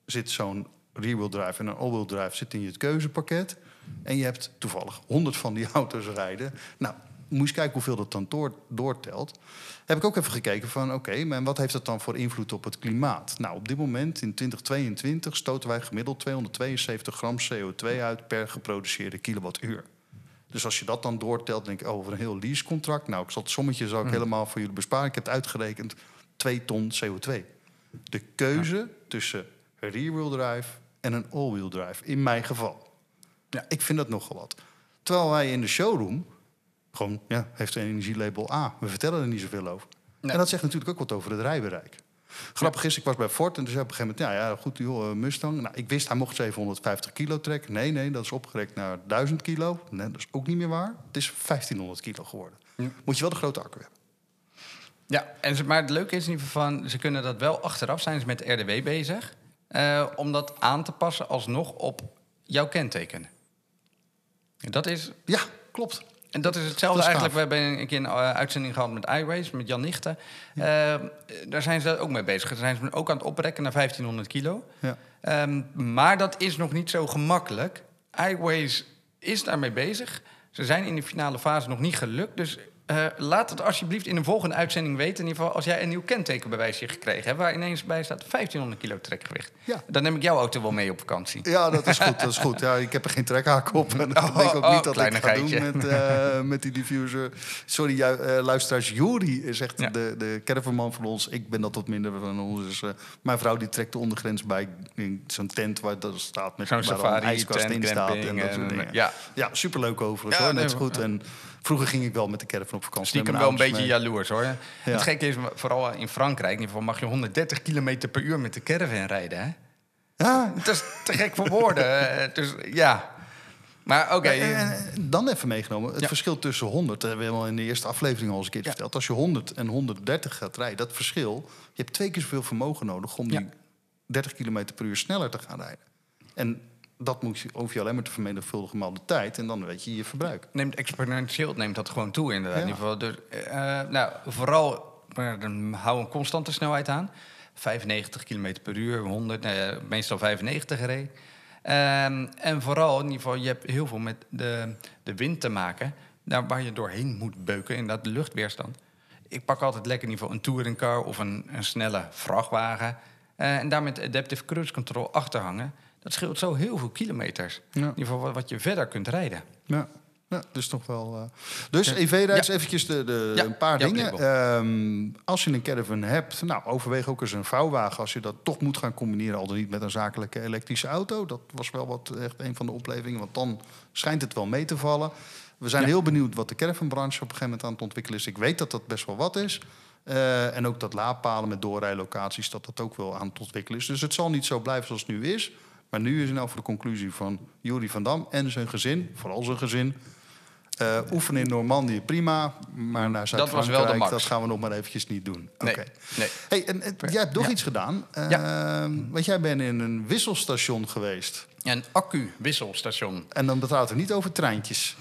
zit zo'n rear-wheel drive en een all-wheel drive zit in je keuzepakket. En je hebt toevallig 100 van die auto's rijden. Nou, moet je eens kijken hoeveel dat dan door, doortelt. Heb ik ook even gekeken van, oké, maar wat heeft dat dan voor invloed op het klimaat? Nou, op dit moment in 2022 stoten wij gemiddeld 272 gram CO2 uit per geproduceerde kilowattuur. Dus als je dat dan doortelt, denk ik, oh, over een heel leasecontract. Nou, ik zal het sommetje zal ik helemaal voor jullie besparen. Ik heb het uitgerekend, 2 ton CO2. De keuze tussen rear-wheel drive en een all-wheel drive, in mijn geval. Ja, ik vind dat nogal wat. Terwijl wij in de showroom gewoon, ja, heeft een energielabel A. We vertellen er niet zoveel over. Nee. En dat zegt natuurlijk ook wat over het rijbereik. Grappig is, ik was bij Ford en toen zei op een gegeven moment... ja, ja goed, joh, eh, Mustang. Nou, ik wist, hij mocht 750 kilo trekken. Nee, nee, dat is opgerekt naar 1000 kilo. Nee, dat is ook niet meer waar. Het is 1500 kilo geworden. Moet je wel de grote accu hebben. Ja, en maar het leuke is in ieder geval van, ze kunnen dat wel achteraf zijn ze met RDW bezig. Eh, om dat aan te passen alsnog op jouw kenteken. En dat is, Ja, klopt. en dat is hetzelfde Dat is eigenlijk. We hebben een keer een eh, uitzending gehad met iRace, met Jan Nichten. Eh, daar zijn ze ook mee bezig. Daar zijn ze ook aan het oprekken naar 1500 kilo. Ja. Ehm, maar dat is nog niet zo gemakkelijk. iWays is daarmee bezig. Ze zijn in de finale fase nog niet gelukt. Dus eh, laat het alsjeblieft in een volgende uitzending weten. In ieder geval als jij een nieuw kentekenbewijsje gekregen hebt... waar ineens bij staat 1500 kilo trekgewicht. Ja. Dan neem ik jouw auto wel mee op vakantie. Ja, dat is goed. Dat is goed. Ja, ik heb er geen trekhaak op. En dat Oh, denk ik ook oh, niet dat ik ga doen met, eh, met die diffuser. Sorry, eh, luisteraars. Juri is echt Ja. de, de caravanman van ons. Ik ben dat wat minder van ons. Dus, mijn vrouw die trekt de ondergrens bij in zo'n tent waar dat staat met Zo'n waar dan een safari, ijskast tent, in staat en camping dat soort en, dingen. ja. ja, superleuk overigens Ja, hoor. nee, Net zo goed. En vroeger ging ik wel met de caravan op vakantie. Stiekem wel een beetje mee. jaloers hoor. Het gekke is, vooral in Frankrijk... in ieder geval mag je 130 kilometer per uur met de caravan rijden. Hè? Ja, Dat is te gek voor woorden. eh, dus ja. Maar oké. Dan even meegenomen, het Ja. verschil tussen 100, dat hebben we helemaal in de eerste aflevering al eens een keer Ja. verteld. Als je 100 en 130 gaat rijden, dat verschil, je hebt twee keer zoveel vermogen nodig om die Ja. 30 km per uur sneller te gaan rijden. En dat moet je, hoef je alleen maar te vermenigvuldigen maal de tijd en dan weet je je verbruik. neemt exponentieel neemt dat gewoon toe inderdaad. Ja. In ieder geval. Dus, eh, nou, vooral hou een constante snelheid aan. 95 km per uur, 100, eh, meestal 95 gereden. Ehm, en vooral, in ieder geval, je hebt heel veel met de, de wind te maken. Daar waar je doorheen moet beuken, inderdaad de luchtweerstand. Ik pak altijd lekker in ieder geval een touringcar of een, een snelle vrachtwagen. Eh, en daar met adaptive cruise control achter hangen. Dat scheelt zo heel veel kilometers. Ja. In ieder geval wat- je verder kunt rijden. Ja, ja dus toch wel. eh. Dus Ja. Ja. eventjes de, de, Ja, een paar dingen. Ehm, als je een caravan hebt, nou, overweeg ook eens een vouwwagen. Als je dat toch moet gaan combineren, al dan niet met een zakelijke elektrische auto. Dat was wel wat echt een van de oplevingen, want dan schijnt het wel mee te vallen. We zijn heel benieuwd wat de caravanbranche op een gegeven moment aan het ontwikkelen is. Ik weet dat dat best wel wat is. Eh, en ook dat laadpalen met doorrijlocaties, dat dat ook wel aan het ontwikkelen is. Dus het zal niet zo blijven zoals het nu is. Maar nu is nou voor de conclusie van Jury van Dam en zijn gezin, vooral zijn gezin... Eh, oefenen in Normandië, prima. Maar naar Zuid-Frankrijk, dat gaan we nog maar eventjes niet doen. Nee. Hey, en, en jij hebt nog Ja. iets gedaan. Eh, Ja. Want jij bent in een wisselstation geweest. Een accu-wisselstation. En dan praten we niet over treintjes.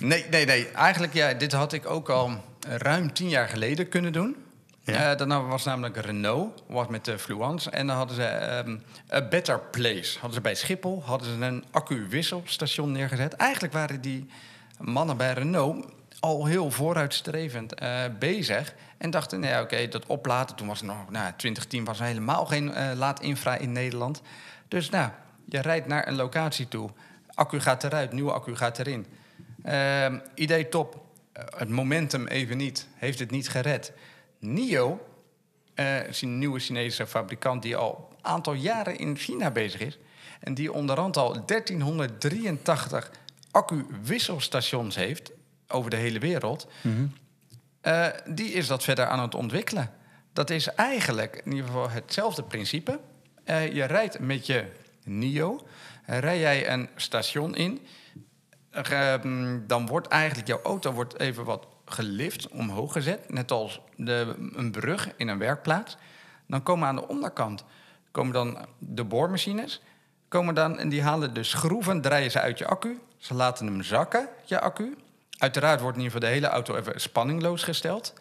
Nee, nee, nee. Eigenlijk, ja, dit had ik ook al ruim tien jaar geleden kunnen doen. Ja. Eh, was namelijk Renault, was met de Fluence. En dan hadden ze ehm A Better Place. Hadden ze bij Schiphol hadden ze een accu-wisselstation neergezet. Eigenlijk waren die mannen bij Renault al heel vooruitstrevend eh, bezig. En dachten, nou ja, oké, dat opladen. Toen was het nog, nou, 2010 was er helemaal geen eh laadinfra in Nederland. Dus nou, je rijdt naar een locatie toe. Accu gaat eruit, nieuwe accu gaat erin. Ehm, idee top. Eh, het momentum even niet. Heeft het niet gered. NIO, eh, is een nieuwe Chinese fabrikant die al een aantal jaren in China bezig is. En die onderhand al 1383 accu-wisselstations heeft over de hele wereld. Eh, die is dat verder aan het ontwikkelen. Dat is eigenlijk in ieder geval hetzelfde principe. Eh, je rijdt met je NIO, rij jij een station in, dan wordt eigenlijk jouw auto wordt even wat gelift, omhoog gezet. Net als de, een brug in een werkplaats. Dan komen aan de onderkant komen dan de boormachines. Komen dan, en die halen de schroeven, draaien ze uit je accu. Ze laten hem zakken, je accu. Uiteraard wordt in ieder geval de hele auto even spanningloos gesteld.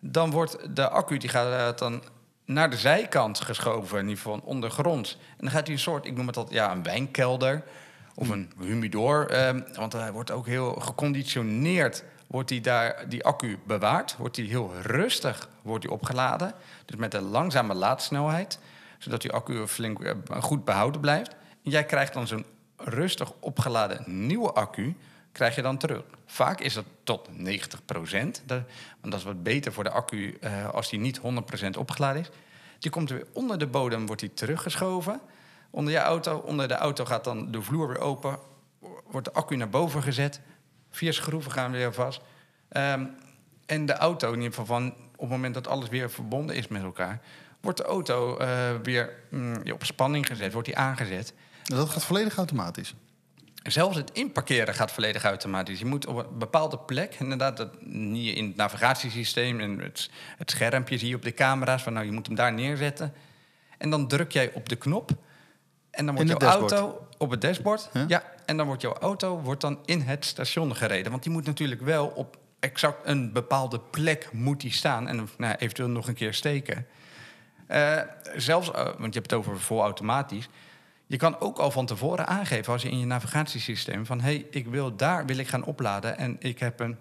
Dan wordt de accu die gaat dan naar de zijkant geschoven, in ieder geval ondergronds. En dan gaat hij een soort, ik noem het altijd, ja, een wijnkelder of een humidor. ehm, want hij wordt ook heel geconditioneerd. Wordt die, daar, die accu bewaard, wordt die heel rustig wordt die opgeladen. Dus met een langzame laadsnelheid, zodat die accu flink eh, goed behouden blijft. En jij krijgt dan zo'n rustig opgeladen nieuwe accu, krijg je dan terug. Vaak is dat tot 90 procent. Want dat is wat beter voor de accu eh, als die niet 100% opgeladen is. Die komt er weer onder de bodem, wordt die teruggeschoven. Onder je auto. Onder de auto gaat dan de vloer weer open. Wordt de accu naar boven gezet. Vier schroeven gaan weer vast. Ehm, en de auto, in ieder geval van op het moment dat alles weer verbonden is met elkaar, wordt de auto eh, weer mm, op spanning gezet, wordt die aangezet. Dat gaat volledig automatisch. Zelfs het inparkeren gaat volledig automatisch. Je moet op een bepaalde plek, inderdaad, dat, niet in het navigatiesysteem en het, het schermpje zie je op de camera's van nou je moet hem daar neerzetten. En dan druk jij op de knop en dan wordt jouw dashboard? auto op het dashboard. Ja? Ja. en dan wordt jouw auto wordt dan in het station gereden. Want die moet natuurlijk wel op exact een bepaalde plek moet die staan en nou, eventueel nog een keer steken. Eh, zelfs, eh, want je hebt het over volautomatisch. Je kan ook al van tevoren aangeven als je in je navigatiesysteem van hé, hey, ik wil daar wil ik gaan opladen en ik heb een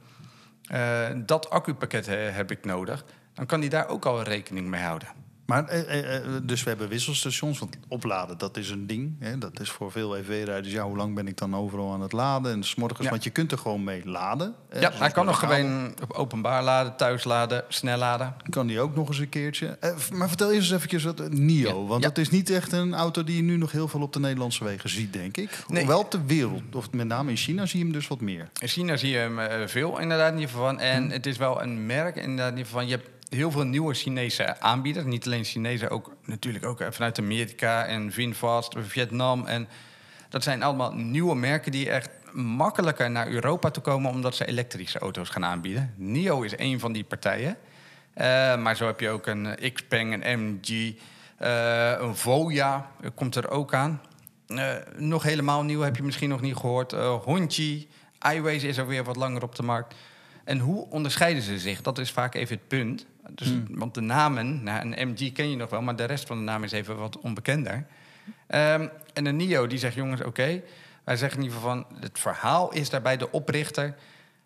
eh, dat accupakket heb ik nodig. Dan kan die daar ook al rekening mee houden. Maar, eh, eh, eh, dus we hebben wisselstations, want opladen, dat is een ding. Hè? Dat is voor veel EV-rijders, ja, hoe lang ben ik dan overal aan het laden? En 's morgens, Ja. want je kunt er gewoon mee laden. hè, ja, zoals hij kan nog gewoon op openbaar laden, thuis laden, snel laden. Kan die ook nog eens een keertje. Eh, maar vertel eerst eens eventjes wat NIO. Ja. Want dat is niet echt een auto die je nu nog heel veel op de Nederlandse wegen ziet, denk ik. Nee. Wel op de wereld. Of met name in China zie je hem dus wat meer. In China zie je hem veel inderdaad in ieder geval van. En het is wel een merk inderdaad in ieder geval van. Je hebt heel veel nieuwe Chinese aanbieders. Niet alleen Chinese, ook natuurlijk ook eh, vanuit Amerika en Vinfast, Vietnam. En dat zijn allemaal nieuwe merken die echt makkelijker naar Europa toe komen... omdat ze elektrische auto's gaan aanbieden. NIO is een van die partijen. Eh, maar zo heb je ook een eh, Xpeng, een MG, een Voya komt er ook aan. Nog helemaal nieuw heb je misschien nog niet gehoord. Eh Honchi, iWays is er weer wat langer op de markt. En hoe onderscheiden ze zich? Dat is vaak even het punt. Dus, Want de namen, nou, een MG ken je nog wel, maar de rest van de naam is even wat onbekender. Ehm, en een NIO die zegt, jongens, oké. Wij zeggen in ieder geval van, het verhaal is daarbij de oprichter.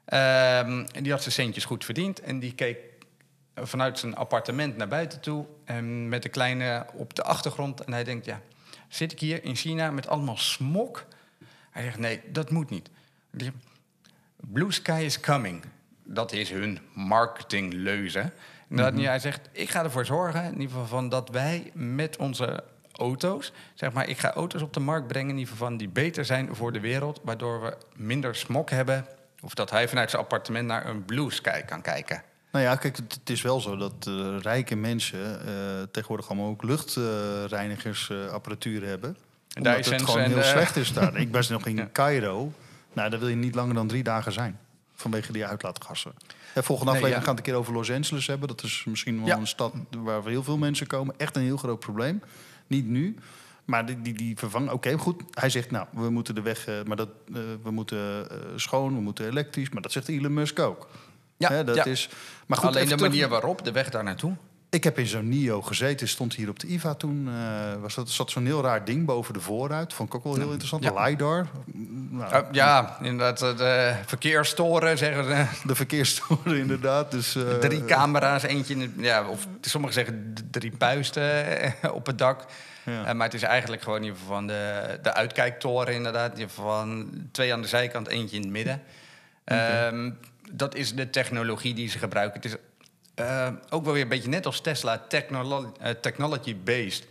Ehm, en die had zijn centjes goed verdiend. En die keek vanuit zijn appartement naar buiten toe. En met een kleine op de achtergrond. En hij denkt, ja, zit ik hier in China met allemaal smok? Hij zegt, nee, dat moet niet. Blue sky is coming. Dat is hun marketingleuze. Dat, Hij zegt, ik ga ervoor zorgen, in ieder geval van dat wij met onze auto's, zeg maar, ik ga auto's op de markt brengen, in ieder geval van die beter zijn voor de wereld, waardoor we minder smok hebben. Of dat hij vanuit zijn appartement naar een blue sky kan kijken. Nou ja, kijk, het, is wel zo dat eh, rijke mensen eh, tegenwoordig allemaal ook luchtreinigersapparatuur hebben. En Omdat Dyson het gewoon heel eh, slecht is daar. Ik ben nog in Ja. Cairo. Nou, dan wil je niet langer dan drie dagen zijn. Vanwege die uitlaatgassen. En volgende Nee, aflevering gaan we het een keer over Los Angeles hebben. Dat is misschien wel een stad waar heel veel mensen komen. Echt een heel groot probleem. Niet nu. Maar die, die, die vervangen... Oké, goed. Hij zegt, nou, we moeten de weg... eh, maar dat, eh, we moeten eh, schoon, we moeten elektrisch. Maar dat zegt Elon Musk ook. Ja, Hè, dat ja. is... Maar goed, Alleen de terug- manier waarop, de weg daar naartoe. Ik heb in zo'n NIO gezeten, stond hier op de IVA toen. eh was dat, zat zo'n heel raar ding boven de voorruit. Vond ik ook wel heel interessant. Ja. De LiDAR. Nou, Uh, ja, inderdaad. eh, De verkeerstoren, zeggen ze. De verkeerstoren inderdaad. Dus, eh, Drie camera's, eentje in het, ja, of sommigen zeggen drie puisten eh, op het dak. Ja. Eh, maar het is eigenlijk gewoon in ieder geval van de, de uitkijktoren inderdaad. In ieder geval van twee aan de zijkant, eentje in het midden. Ehm, dat is de technologie die ze gebruiken. Het is eh, ook wel weer een beetje net als Tesla, technolo- eh, technology-based.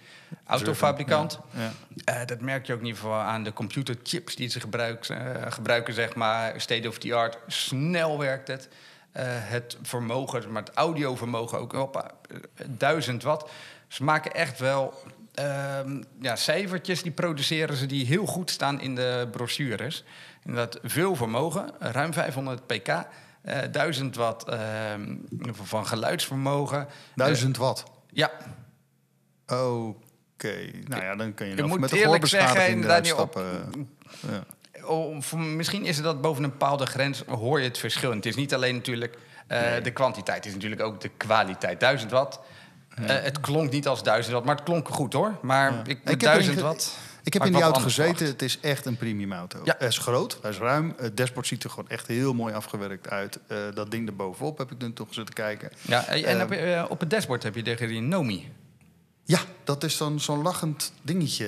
Autofabrikant. Ja. Eh, dat merk je ook in ieder geval aan de computerchips die ze gebruik, eh, gebruiken, zeg maar. State of the art. Snel werkt het. Het vermogen, maar het audiovermogen ook op 1000 watt. Ze maken echt wel ehm, ja, cijfertjes, die produceren ze die heel goed staan in de brochures. Inderdaad, veel vermogen, ruim 500 pk. Eh 1000 watt van geluidsvermogen. 1000 watt. Eh, ja, Oké. Nou ja, dan kun je, Ik nog moet met de eerlijk zeggen, gehoorbeschadiging inderdaad eruit niet op- stappen. Ja. Oh, misschien is het dat boven een bepaalde grens hoor je het verschil. En het is niet alleen natuurlijk eh, de kwantiteit, het is natuurlijk ook de kwaliteit. 1000 watt. eh, het klonk niet als 1000 watt, maar het klonk goed hoor. Maar Ja. ik, Ik met heb 1000 erin ge- watt. Ik heb in die auto gezeten. verwacht. Het is echt een premium auto. Ja. Hij is groot, hij is ruim. Het dashboard ziet er gewoon echt heel mooi afgewerkt uit. Eh, dat ding erbovenop heb ik nu toch zitten kijken. Ja, en en Eh, op het dashboard heb je de Nomi. Ja, dat is dan zo'n lachend dingetje.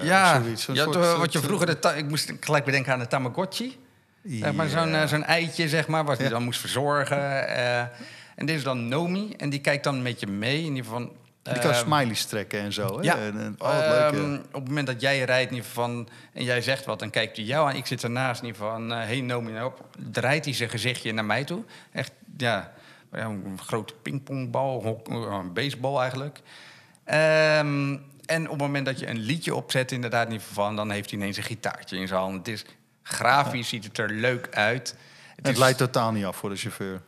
eh, ja, zoiets. Ja soort, wat je vroeger... De ik moest gelijk bedenken aan de Tamagotchi. Zeg maar, zo'n Ja. zo'n eitje, zeg maar, wat je Ja. dan moest verzorgen. en dit is dan Nomi. En die kijkt dan met je mee. In ieder geval van... Die kan eh, smileys trekken en zo. Hè? Ja, En, en, oh, wat leuk, Ehm, op het moment dat jij rijdt in ieder geval van, en jij zegt wat, dan kijkt hij jou aan. Ik zit ernaast in ieder geval van, eh, hey Nomi, nou op. Draait hij zijn gezichtje naar mij toe. Echt, ja, een grote pingpongbal, eh, een baseball eigenlijk. Ehm, en op het moment dat je een liedje opzet, inderdaad geval van, dan heeft hij ineens een gitaartje in zijn hand. Het is grafisch, ziet het er leuk uit. Het, Het is, leidt totaal niet af voor de chauffeur.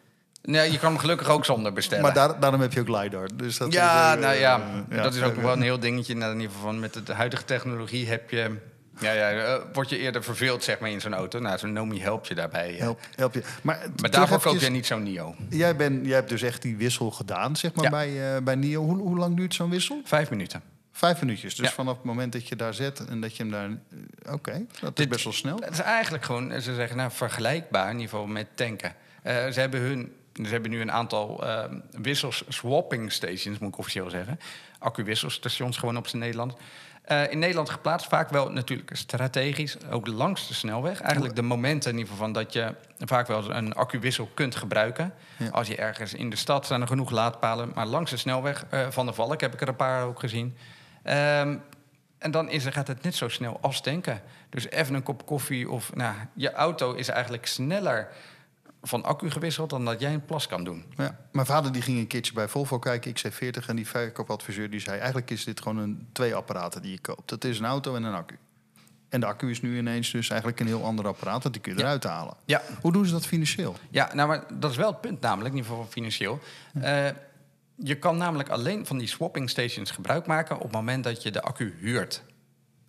Nee, je kan hem gelukkig ook zonder bestellen. Maar daar, daarom heb je ook LiDAR. Dus dat Ja, is, eh, nou ja, dat is ook wel een heel dingetje. Nou, in ieder geval van met de huidige technologie heb je... Ja, ja, eh, word je eerder verveeld zeg maar, in zo'n auto. Nou, zo'n Nomi helpt je daarbij. eh. Help, help je. Maar, daarvoor koop je niet zo'n Nio. Jij, bent, jij hebt dus echt die wissel gedaan, zeg maar, Ja. bij, bij NIO. Hoe, hoe lang duurt zo'n wissel? Vijf minuten. Vijf minuutjes. Dus Ja. vanaf het moment dat je daar zet en dat je hem daar... Oké, dat is best wel snel. Het is eigenlijk gewoon, ze zeggen, nou, vergelijkbaar in ieder geval met tanken. Ze, hebben hun, ze hebben nu een aantal eh, wissels, swapping stations, moet ik officieel zeggen. Accu-wisselstations gewoon op zijn Nederland. Eh, in Nederland geplaatst, vaak wel natuurlijk strategisch, ook langs de snelweg. Eigenlijk de momenten in ieder geval van dat je vaak wel een accu-wissel kunt gebruiken. Ja. Als je ergens in de stad staan er genoeg laadpalen, maar langs de snelweg eh, van de Valk heb ik er een paar ook gezien. Ehm, en dan is, gaat het net zo snel als tanken. Dus even een kop koffie of... Nou, je auto is eigenlijk sneller van accu gewisseld... dan dat jij een plas kan doen. Ja. Mijn vader die ging een keertje bij Volvo kijken, XC40... en die verkoopadviseur die zei... eigenlijk is dit gewoon een, twee apparaten die je koopt. Dat is een auto en een accu. En de accu is nu ineens dus eigenlijk een heel ander apparaat... want die kun je Ja. eruit halen. Ja, Hoe doen ze dat financieel? ja nou, maar dat is wel het punt namelijk, in ieder geval financieel. Eh, je kan namelijk alleen van die swapping stations gebruik maken... op het moment dat je de accu huurt.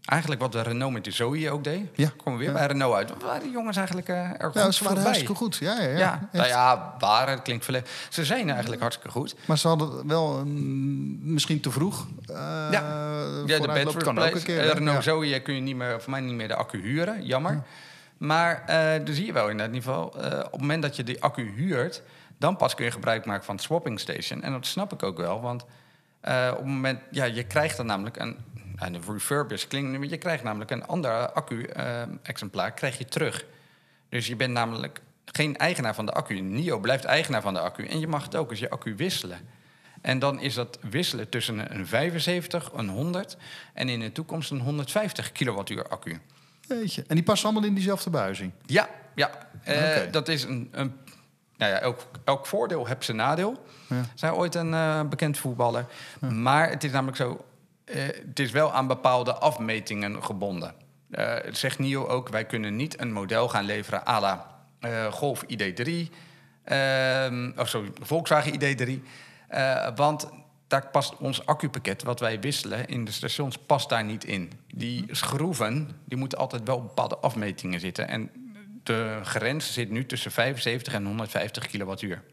Eigenlijk wat de Renault met de Zoe ook deed. Ja. Komen we weer Ja. bij Renault uit. Waren die jongens eigenlijk eh, er goed Ja, ze waren hartstikke goed. Ja, ja, ja. Nou ja, waren, klinkt verleden. Ze zijn eigenlijk hartstikke goed. Maar ze hadden wel een- misschien te vroeg. eh Ja. Ja, de battery kan ook een keer. Eh? Renault. Zoe kun je niet meer, voor mij niet meer de accu huren, jammer. Maar eh dan zie je wel in dat geval, eh, op het moment dat je die accu huurt, dan pas kun je gebruik maken van het swapping station. En dat snap ik ook wel, want op het moment, ja, je krijgt dan namelijk een, en de refurbish klinkt, je krijgt namelijk een ander accu-exemplaar, krijg je terug. Dus je bent namelijk geen eigenaar van de accu. NIO blijft eigenaar van de accu en je mag het ook als je accu wisselen. En dan is dat wisselen tussen een 75, een 100 en in de toekomst een 150 kilowattuur accu. Jeetje. En die passen allemaal in diezelfde buizing. Ja, ja. Eh, Oké. dat is een. een nou ja, elk, elk voordeel heeft zijn nadeel. Ja. Zij ooit een eh, bekend voetballer. Maar het is namelijk zo. Eh, het is wel aan bepaalde afmetingen gebonden. eh, zegt NIO ook, wij kunnen niet een model gaan leveren à la eh, Golf ID3, ehm, of sorry, Volkswagen ID3, eh, want daar past ons accupakket wat wij wisselen in de stations past daar niet in. Die schroeven, die moeten altijd wel op bepaalde afmetingen zitten en de grens zit nu tussen 75 en 150 kilowattuur.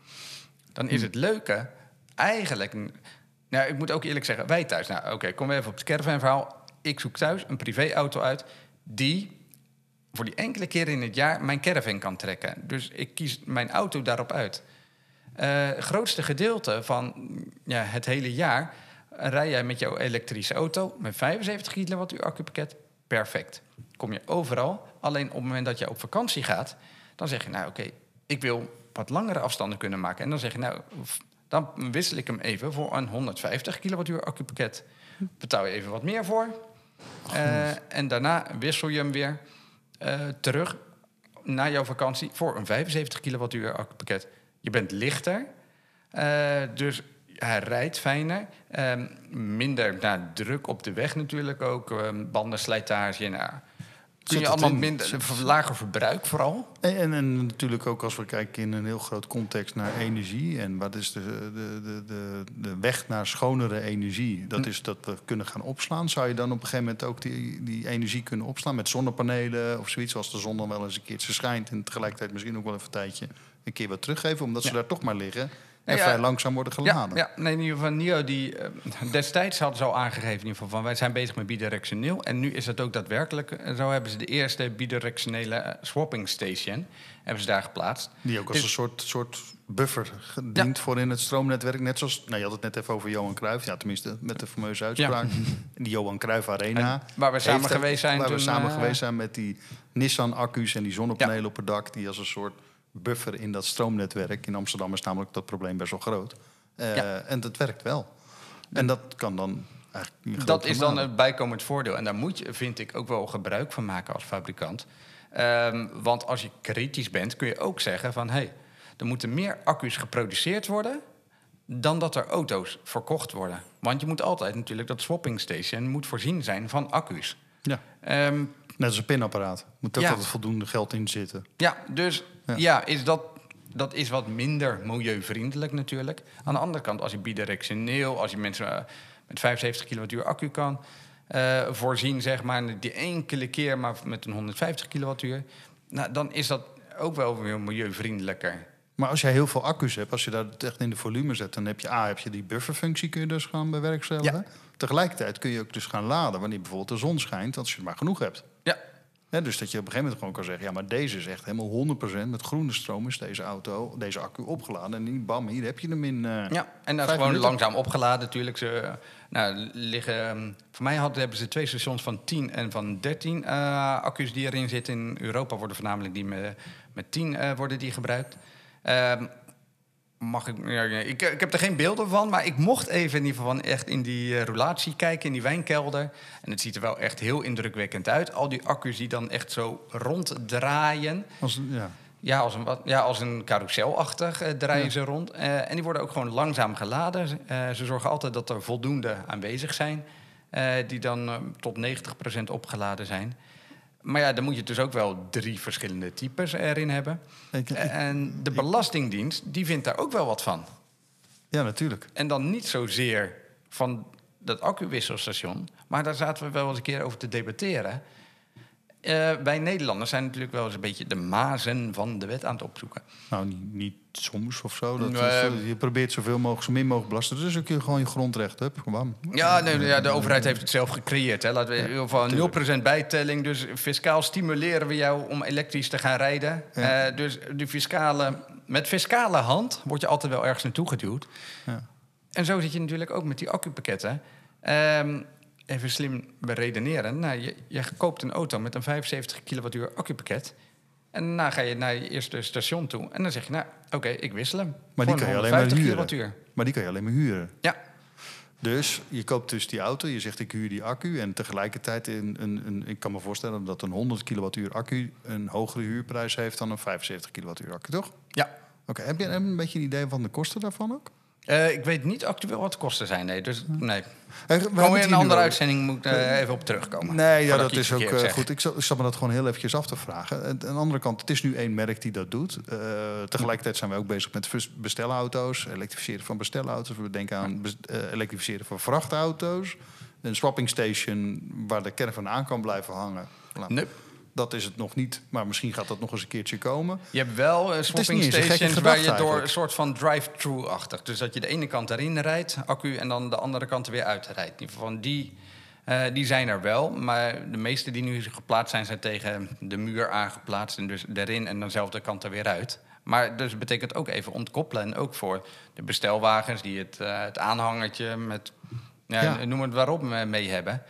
Dan is het leuke eigenlijk... Nou, ik moet ook eerlijk zeggen, wij thuis... Nou, oké, kom even op het caravan-verhaal. Ik zoek thuis een privéauto uit die voor die enkele keer in het jaar mijn caravan kan trekken. Dus ik kies mijn auto daarop uit. Eh, Het grootste gedeelte van ja, het hele jaar rij jij met jouw elektrische auto met 75 kilowattuur accupakket. Perfect. Kom je overal. Alleen op het moment dat je op vakantie gaat, dan zeg je nou oké, ik wil wat langere afstanden kunnen maken. En dan zeg je nou, dan wissel ik hem even voor een 150 kilowattuur accupakket. Betaal je even wat meer voor. Eh, en daarna wissel je hem weer eh, terug na jouw vakantie voor een 75 kilowattuur accupakket. Je bent lichter, eh, dus hij rijdt fijner. Ehm, minder nou, druk op de weg natuurlijk ook. ehm, bandenslijtage. Nou, kun je allemaal in- minder, lager verbruik vooral. En, en, en natuurlijk ook als we kijken in een heel groot context naar energie. En wat is de, de, de, de, de weg naar schonere energie? Dat is dat we kunnen gaan opslaan. Zou je dan op een gegeven moment ook die, die energie kunnen opslaan met zonnepanelen of zoiets? Als de zon dan wel eens een keertje schijnt en tegelijkertijd misschien ook wel even een tijdje een keer wat teruggeven. Omdat ze Ja. daar toch maar liggen en ja, vrij langzaam worden geladen. ja, nee, in ieder geval NIO die eh, destijds hadden ze al aangegeven in ieder geval van wij zijn bezig met bidirectioneel en nu is dat ook daadwerkelijk. eh, Zo hebben ze de eerste bidirectionele eh, swapping station hebben ze daar geplaatst. Die ook als Dus- een soort, soort buffer dient voor in het stroomnetwerk. Net zoals, nou, je had het net even over Johan Cruijff. Ja, tenminste, met de fameuze uitspraak. Die Johan Cruijff Arena. En waar we samen geweest zijn Waar we samen geweest zijn met die Nissan-accu's en die zonnepanelen op het dak. Die als een soort buffer in dat stroomnetwerk. In Amsterdam is namelijk dat probleem best wel groot. Eh, Ja. En dat werkt wel. En dat kan dan eigenlijk Dat is dan een bijkomend voordeel. En daar moet je, vind ik, ook wel gebruik van maken als fabrikant. Ehm, want als je kritisch bent, kun je ook zeggen van... hé, hey, er moeten meer accu's geproduceerd worden... dan dat er auto's verkocht worden. Want je moet altijd natuurlijk, dat swapping station... moet voorzien zijn van accu's. Ja, Ehm, net als een pinapparaat. Moet ook Ja. altijd voldoende geld in zitten. ja, dus Ja. ja, is dat, dat is wat minder milieuvriendelijk natuurlijk. Aan de andere kant, als je bidirectioneel... als je mensen eh, met 75 kilowattuur accu kan... eh, voorzien, zeg maar, die enkele keer maar met een 150 kilowattuur... Nou, dan is dat ook wel weer milieuvriendelijker. Maar als jij heel veel accu's hebt, als je dat echt in de volume zet, dan heb je A, heb je die bufferfunctie kun je dus gaan bewerkstelligen. Tegelijkertijd kun je ook dus gaan laden wanneer bijvoorbeeld de zon schijnt, als je maar genoeg hebt. Ja, dus dat je op een gegeven moment gewoon kan zeggen, ja, maar deze is echt helemaal 100% met groene stroom is deze auto, deze accu opgeladen. En niet bam, hier heb je hem in. eh, Ja, en dat is gewoon minuten. langzaam opgeladen natuurlijk. Ze, nou, liggen, ehm, voor mij hadden, hebben ze twee stations van 10 en van 13 eh, accu's die erin zitten. In Europa worden voornamelijk die met, met 10 eh, worden die gebruikt. Mag ik, ja, ik, ik heb er geen beelden van, maar ik mocht even in ieder geval van echt in die eh, roulatie kijken, in die wijnkelder. En het ziet er wel echt heel indrukwekkend uit. Al die accu's die dan echt zo ronddraaien. Als, ja. Ja, als een, ja, als een carouselachtig eh, draaien Ja. ze rond. Eh, en die worden ook gewoon langzaam geladen. Eh, ze zorgen altijd dat er voldoende aanwezig zijn. eh, die dan tot 90% opgeladen zijn. Maar ja, dan moet je dus ook wel drie verschillende types erin hebben. Ik- ik- En de Belastingdienst, die vindt daar ook wel wat van. ja, natuurlijk. En dan niet zozeer van dat accuwisselstation. Maar daar zaten we wel eens een keer over te debatteren. Eh, wij Nederlanders zijn natuurlijk wel eens een beetje de mazen van de wet aan het opzoeken. Nou, niet, niet soms of zo. Dat, Nee. eh, je probeert zoveel mogelijk, zo min mogelijk belasten. Dus ook je gewoon je grondrecht hebt. Ja, nee, ja, de overheid heeft het zelf gecreëerd. Hè. Laten we in ieder geval een 0% bijtelling. Dus fiscaal stimuleren we jou om elektrisch te gaan rijden. Ja. Eh, dus die fiscale, met fiscale hand word je altijd wel ergens naartoe geduwd. Ja. En zo zit je natuurlijk ook met die accupakketten. Ehm, even slim beredeneren. Nou, je, je koopt een auto met een 75 kilowattuur accupakket. En daarna ga je naar je eerste station toe. En dan zeg je, nou, oké, ik wissel hem. Maar die kan je een alleen maar 150 huren. Maar die kan je alleen maar huren. Ja, Dus je koopt dus die auto, je zegt ik huur die accu. En tegelijkertijd, een, een, ik kan me voorstellen dat een 100 kilowattuur accu een hogere huurprijs heeft dan een 75 kilowattuur accu, toch? ja. Oké, heb je een beetje een idee van de kosten daarvan ook? Eh, ik weet niet actueel wat de kosten zijn, nee. Dus nee. Eh, we Gewoon in hier een andere uitzending moet ik eh, even op terugkomen. Nee, ja, dat is ook eh, goed. Ik zat, ik zat me dat gewoon heel eventjes af te vragen. En Aan de andere kant, het is nu één merk die dat doet. Eh, tegelijkertijd zijn we ook bezig met bestelauto's, elektrificeren van bestelauto's. We denken aan eh, elektrificeren van vrachtauto's. Een swapping station waar de caravan aan kan blijven hangen. Nee. Dat is het nog niet, maar misschien gaat dat nog eens een keertje komen. Je hebt wel uh, niet swapping stations waar je door eigenlijk. een soort van drive-thru-achtig. Dus dat je de ene kant erin rijdt, accu, en dan de andere kant er weer uitrijdt. In ieder geval Van die, eh, die zijn er wel, maar de meeste die nu geplaatst zijn, zijn tegen de muur aangeplaatst. En dus erin en dezelfde kant er weer uit. Maar dus betekent ook even ontkoppelen. En ook voor de bestelwagens die het, eh, het aanhangertje met, ja, noem het waarop, me- mee hebben.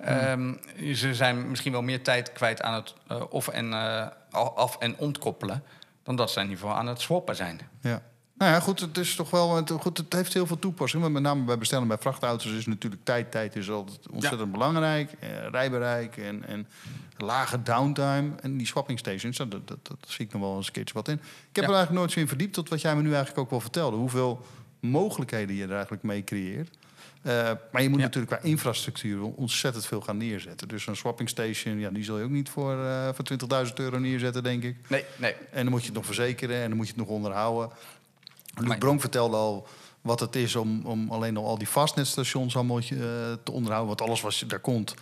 Ehm, ze zijn misschien wel meer tijd kwijt aan het eh, of en, eh, af- en ontkoppelen... dan dat ze in ieder geval aan het swappen zijn. Ja. Nou ja, goed, het is toch wel. het- Goed, het heeft heel veel toepassingen. Maar met name bij bestellen bij vrachtauto's is natuurlijk tijd. Tijd is altijd ontzettend belangrijk. Eh, rijbereik en, en lage downtime. En die swapping stations, dat, dat, dat, dat zie ik nog wel eens een keertje wat in. Ik heb Ja. er eigenlijk nooit zo in verdiept tot wat jij me nu eigenlijk ook wel vertelde. Hoeveel mogelijkheden je er eigenlijk mee creëert. Eh, maar je moet Ja. natuurlijk qua infrastructuur ontzettend veel gaan neerzetten. Dus een swapping station, ja, die zul je ook niet voor, eh voor 20.000 euro neerzetten, denk ik. Nee, nee. En dan moet je het nog verzekeren en dan moet je het nog onderhouden. Luc Maar- Bronk vertelde al wat het is om, om alleen al al die vastnetstations allemaal eh, te onderhouden. Want alles wat je daar komt,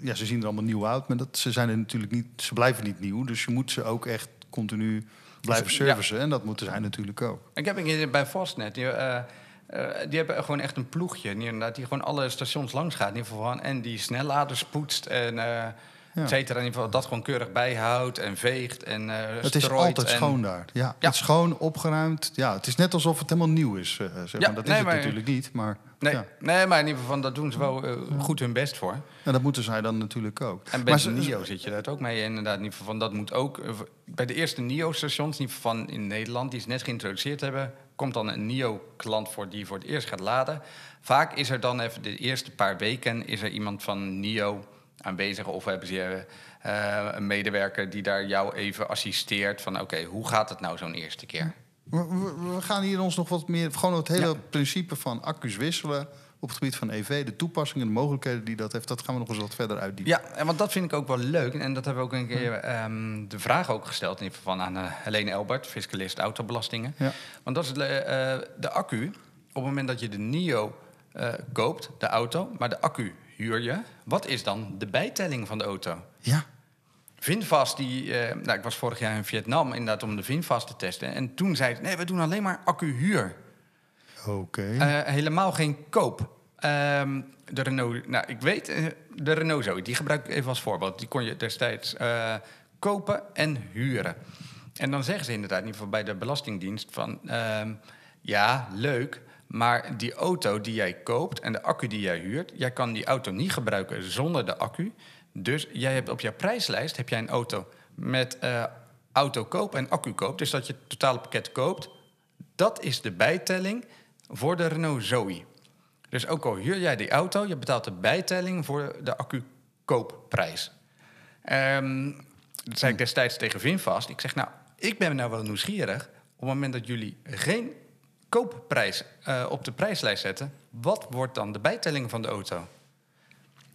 ja, ze zien er allemaal nieuw uit. Maar dat, ze, zijn er natuurlijk niet, ze blijven niet nieuw. Dus je moet ze ook echt continu blijven Ja. servicen. En dat moeten zij natuurlijk ook. Ik heb een keer bij Fastnet, die, eh, die hebben gewoon echt een ploegje... Inderdaad, die gewoon alle stations langs gaat in ieder geval. En die snelladers poetst en eh et cetera. In ieder geval dat gewoon keurig bijhoudt en veegt en eh Het is altijd en- schoon daar. Ja, Ja. Het is schoon, opgeruimd. Ja, het is net alsof het helemaal nieuw is. zeg Ja, maar. Dat nee, is het natuurlijk niet. Maar Nee, ja. nee, maar in ieder geval, dat doen ze wel goed hun best voor. En dat moeten zij dan natuurlijk ook. En bij Maar de ze- NIO zit je daar ook mee. Inderdaad, in ieder geval dat moet ook. Bij de eerste NIO-stations, in ieder geval van in Nederland, die ze net geïntroduceerd hebben, komt dan een NIO-klant voor die voor het eerst gaat laden. Vaak is er dan even de eerste paar weken is er iemand van NIO aanwezig of hebben ze eh, een medewerker die daar jou even assisteert van oké, hoe gaat het nou zo'n eerste keer? We, we- we gaan hier ons nog wat meer... Gewoon het hele Ja. principe van accu's wisselen... op het gebied van EV, de toepassingen, de mogelijkheden die dat heeft... dat gaan we nog eens wat verder uitdiepen. Ja, en want dat vind ik ook wel leuk. En dat hebben we ook een keer ehm, de vraag ook gesteld in ieder geval aan uh, Helene Elbert, fiscalist autobelastingen. Ja. Want dat is de, eh, de accu. Op het moment dat je de NIO eh, koopt, de auto, maar de accu huur je. Wat is dan de bijtelling van de auto? Ja. Vinfast, die, eh, nou, ik was vorig jaar in Vietnam inderdaad om de Vinfast te testen. En toen zei het, nee, we doen alleen maar accu-huur. Oké. Eh, helemaal geen koop. Ehm, de Renault, nou, ik weet, eh, de Renault Zoe, die gebruik ik even als voorbeeld. Die kon je destijds eh, kopen en huren. En dan zeggen ze inderdaad, in ieder geval bij de Belastingdienst, van ehm, ja, leuk, maar die auto die jij koopt en de accu die jij huurt, jij kan die auto niet gebruiken zonder de accu. Dus jij hebt op jouw prijslijst heb jij een auto met auto koop en accu koop. Dus dat je het totale pakket koopt. Dat is de bijtelling voor de Renault Zoe. Dus ook al huur jij die auto, je betaalt de bijtelling voor de accu-koopprijs. Ehm dat zei ik destijds tegen Vinfast. Ik zeg, nou, ik ben nou wel nieuwsgierig. Op het moment dat jullie geen koopprijs eh, op de prijslijst zetten... wat wordt dan de bijtelling van de auto?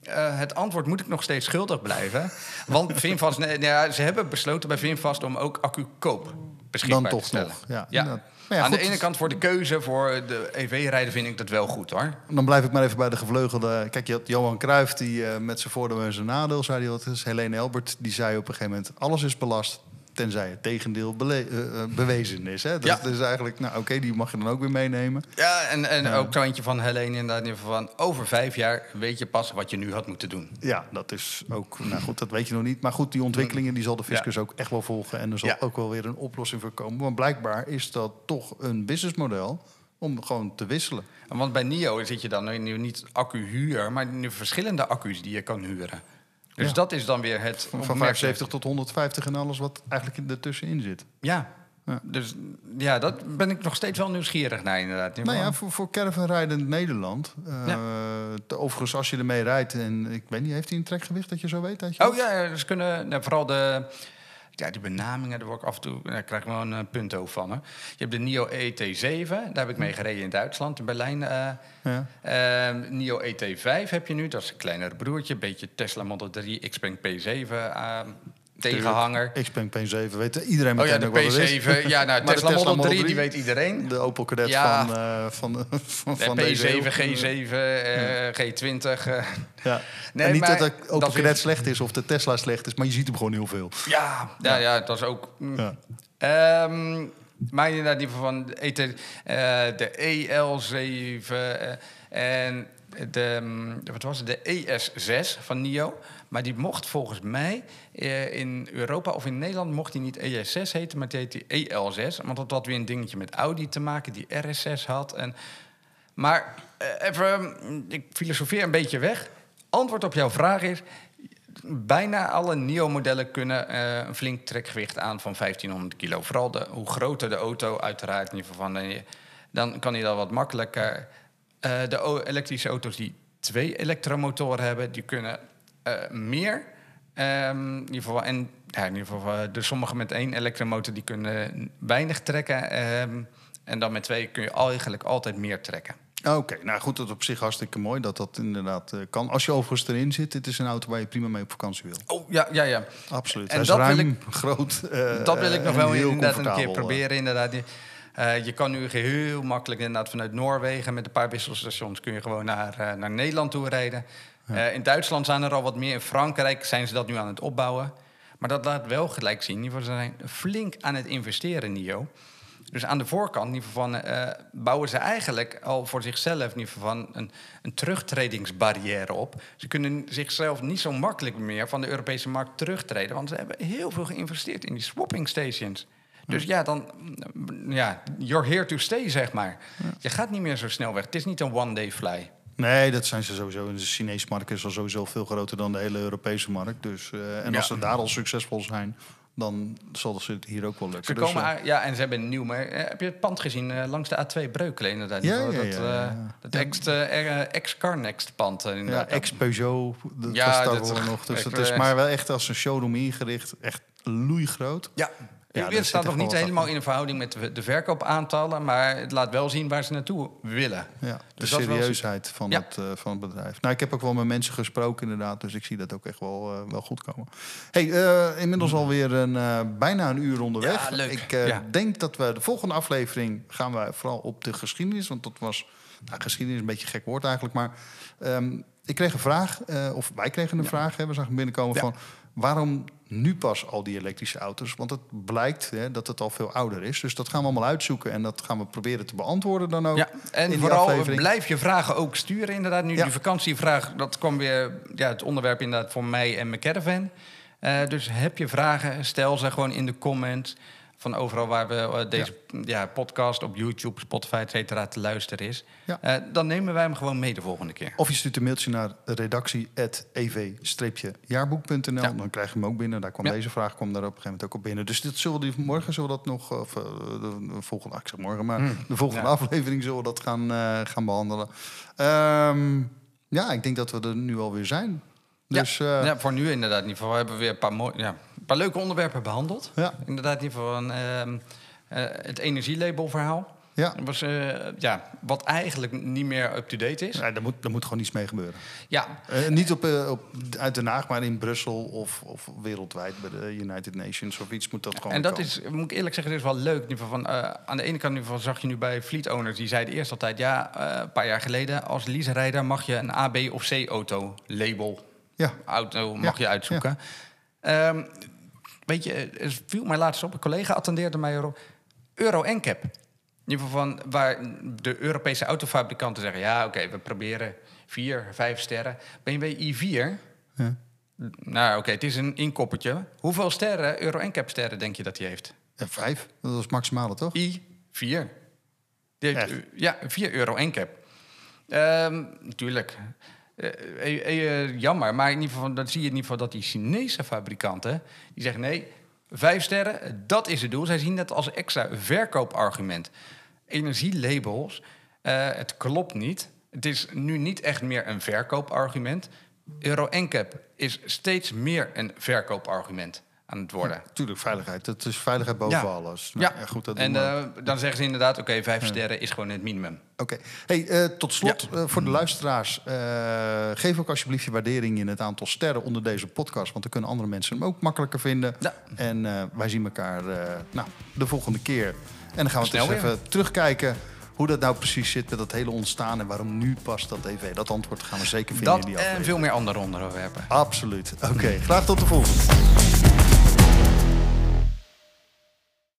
Eh, het antwoord moet ik nog steeds schuldig blijven. Want Vinfast, nee, ja, ze hebben besloten bij Vinfast om ook accu-koop beschikbaar Dan toch te stellen. nog, ja. Ja. Ja, Aan goed. de ene kant voor de keuze voor de EV-rijden vind ik dat wel goed hoor. Dan blijf ik maar even bij de gevleugelde... Kijk, je had Johan Cruijff, die eh, met zijn voordeel en zijn nadeel... zei hij wat is. Helene Elbert, die zei op een gegeven moment... alles is belast, tenzij het tegendeel eh, eh, bewezen is. Hè? Dat Ja. is eigenlijk... Nou, oké, die mag je dan ook weer meenemen. Ja, en, en ook eentje van Helene inderdaad. Van over vijf jaar weet je pas wat je nu had moeten doen. Ja, dat is ook... Nou goed, dat weet je nog niet. Maar goed, die ontwikkelingen die zal de fiscus ook echt wel volgen. En er zal Ja. ook wel weer een oplossing voor komen. Want blijkbaar is dat toch een businessmodel... om gewoon te wisselen. Want bij NIO zit je dan nu niet accu-huur, maar nu verschillende accu's die je kan huren. Dus Ja. dat is dan weer het... Van, van opmerkelijke. 75 tot 150 en alles wat eigenlijk ertussenin zit. Ja. Ja. Dus ja, dat ben ik nog steeds wel nieuwsgierig naar inderdaad. In Nou ja, voor, voor caravanrijden in Nederland. eh, te- Overigens, als je ermee rijdt en ik weet niet, heeft hij een trekgewicht dat je zo weet? Dat je Oh ja, ja, dus kunnen nou, vooral de, Ja, die benamingen, daar word ik af en toe, daar krijg ik wel een eh, punt over van. Hè. Je hebt de NIO ET7, daar heb ik mee gereden in Duitsland, in Berlijn. eh. Ja. Ehm, NIO ET5 heb je nu, dat is een kleinere broertje. Een beetje Tesla Model 3, Xpeng P7 ehm, tegenhanger. Xpeng P7, weet iedereen Oh ja, meteen de ook wat het is. P7. Ja, nou, de Tesla, Model 3, die weet iedereen. De Opel Ja. van, eh, van, van, De van deze eeuw. P7, G7, eh, G20. eh. Ja. Nee, en niet maar dat de Opel dat is- Kadett slecht is of de Tesla slecht is, maar je ziet hem gewoon heel veel. Ja, ja, ja, dat is ook... mm. Ja. Ehm, maar inderdaad, die van de, ET, eh, de EL7 eh, en de, mm, wat was het, de ES6 van NIO. Maar die mocht volgens mij eh, in Europa of in Nederland mocht die niet ES6 heten, maar die heet die EL6. Want dat had weer een dingetje met Audi te maken, die RS6 had. En, maar eh, even, mm, ik filosofeer een beetje weg. Antwoord op jouw vraag is... Bijna alle NIO-modellen kunnen eh, een flink trekgewicht aan van 1500 kilo. Vooral de, hoe groter de auto, uiteraard. In ieder geval van, dan kan hij dat wat makkelijker. De elektrische auto's die twee elektromotoren hebben, die kunnen meer. Ehm, in ieder geval, en ja, in ieder geval, eh, de sommige met één elektromotor die kunnen weinig trekken. ehm, en dan met twee kun je eigenlijk altijd meer trekken. Oké, nou goed, dat is op zich hartstikke mooi dat dat inderdaad eh, kan. Als je overigens erin zit, dit is een auto waar je prima mee op vakantie wil. Oh ja, ja, ja. Absoluut. En Hij is dat wil ruim, groot. eh, Dat wil ik nog wel inderdaad een keer eh. proberen. Inderdaad. Eh, je kan nu heel makkelijk inderdaad vanuit Noorwegen met een paar wisselstations kun je gewoon naar, eh, naar Nederland toe rijden. Eh, in Duitsland zijn er al wat meer. In Frankrijk zijn ze dat nu aan het opbouwen. Maar dat laat wel gelijk zien. In ieder geval, ze zijn flink aan het investeren, NIO. Dus aan de voorkant in ieder geval, van, eh, bouwen ze eigenlijk al voor zichzelf in ieder geval van een, een terugtredingsbarrière op. Ze kunnen zichzelf niet zo makkelijk meer van de Europese markt terugtreden. Want ze hebben heel veel geïnvesteerd in die swapping stations. Dus ja, dan, ja, you're here to stay, zeg maar. Je gaat niet meer zo snel weg. Het is niet een one-day fly. Nee, dat zijn ze sowieso. De Chinese markt is al sowieso veel groter dan de hele Europese markt. Dus, eh, en Ja. als ze daar al succesvol zijn, dan zal ze het hier ook wel Ze lukken. Dus, komen eh, uit- ja, en ze hebben een nieuw. Maar eh, heb je het pand gezien eh, langs de A2 Breukelen inderdaad? Ja, dat ja, dat, ja, eh, ja. dat eh, eh, ex-Carnext pand eh, ja, inderdaad. ex-Peugeot, dat Ja, was daar dat- nog. Dus het is eh, maar wel echt als een showroom ingericht. Echt loeigroot. Ja, Ja, staat nog niet helemaal in verhouding met de- de verkoopaantallen, maar het laat wel zien waar ze naartoe willen. Ja, de Dus wel serieusheid van, Ja. het, eh, van het bedrijf. Nou, ik heb ook wel met mensen gesproken inderdaad, dus ik zie dat ook echt wel, eh, wel goed komen. Hey, eh, inmiddels alweer een, bijna een uur onderweg. Ja, leuk. Ik denk dat we de volgende aflevering gaan we vooral op de geschiedenis, want dat was, nou, geschiedenis is een beetje een gek woord eigenlijk, maar ehm, ik kreeg een vraag, of wij kregen een vraag, hè, we zagen binnenkomen van waarom nu pas al die elektrische auto's? Want het blijkt hè, dat het al veel ouder is. Dus dat gaan we allemaal uitzoeken en dat gaan we proberen te beantwoorden dan ook. Ja, en vooral aflevering. blijf je vragen ook sturen inderdaad. Nu Ja. die vakantievraag, dat kwam weer ja, het onderwerp inderdaad voor mij en mijn caravan. Eh, dus heb je vragen, stel ze gewoon in de comments. Van overal waar we eh, deze ja. podcast op YouTube, Spotify, et cetera, te luisteren is. Ja. Eh, dan nemen wij hem gewoon mee de volgende keer. Of je stuurt een mailtje naar redactie.ev-jaarboek.nl. Ja. Dan krijg je hem ook binnen. Daar kwam deze vraag kwam daar op een gegeven moment ook op binnen. Dus dit zullen we die, morgen zullen we dat nog... Of, eh, de, de volgende, ah, ik zeg morgen, maar de volgende Hmm. Aflevering zullen we dat gaan, gaan behandelen. Ehm, ja, ik denk dat we er nu alweer zijn. Dus ja, ja, voor nu inderdaad. In ieder geval hebben we weer een paar, mooi, ja, paar leuke onderwerpen behandeld. Ja. Inderdaad, in ieder geval een, ehm, eh, het energielabelverhaal. ja. Dat was, eh, ja, wat eigenlijk niet meer up-to-date is. Ja, daar, moet, daar moet gewoon iets mee gebeuren. Ja, Eh, niet op, eh, op, uit Den Haag, maar in Brussel of, of wereldwijd bij de United Nations of iets moet dat gewoon en dat komen. is, moet ik eerlijk zeggen, dat is wel leuk. In ieder geval van, eh, aan de ene kant in ieder geval zag je nu bij fleet owners... die zeiden eerst altijd, ja, eh, een paar jaar geleden... als leaserijder mag je een A, B of C auto label Ja, auto mag Ja, je uitzoeken. Ehm, weet je, er viel mij laatst op, een collega attendeerde mij erop. Euro NCAP. In ieder geval van waar de Europese autofabrikanten zeggen... ja, oké, we proberen vier, vijf sterren. BMW i4, ja. nou oké, het is een inkoppertje. Hoeveel sterren, Euro NCAP sterren, denk je dat hij heeft? Ja, vijf. Dat was het maximale, toch? I4. Die heeft, Echt? eh, ja, 4 euro NCAP. Ehm natuurlijk. Eh, eh, eh, jammer, maar in ieder geval, dan zie je in ieder geval dat die Chinese fabrikanten... die zeggen nee, vijf sterren, dat is het doel. Zij zien dat als extra verkoopargument. Energielabels, eh, het klopt niet. Het is nu niet echt meer een verkoopargument. Euro NCAP is steeds meer een verkoopargument. Aan het worden. Tuurlijk, veiligheid. Het is veiligheid boven Ja. alles. Nou, ja, goed, dat en eh, dan zeggen ze inderdaad, oké, vijf sterren is gewoon het minimum. Oké. Hey, eh, tot slot, eh, voor de luisteraars. geef ook alsjeblieft je waardering in het aantal sterren onder deze podcast. Want dan kunnen andere mensen hem ook makkelijker vinden. Ja. En wij zien elkaar nou, de volgende keer. En dan gaan we eens even terugkijken hoe dat nou precies zit met dat hele ontstaan. En waarom nu pas dat EV. Dat antwoord gaan we zeker vinden Dat in die en veel meer andere onderwerpen. Absoluut. Oké, graag tot de volgende.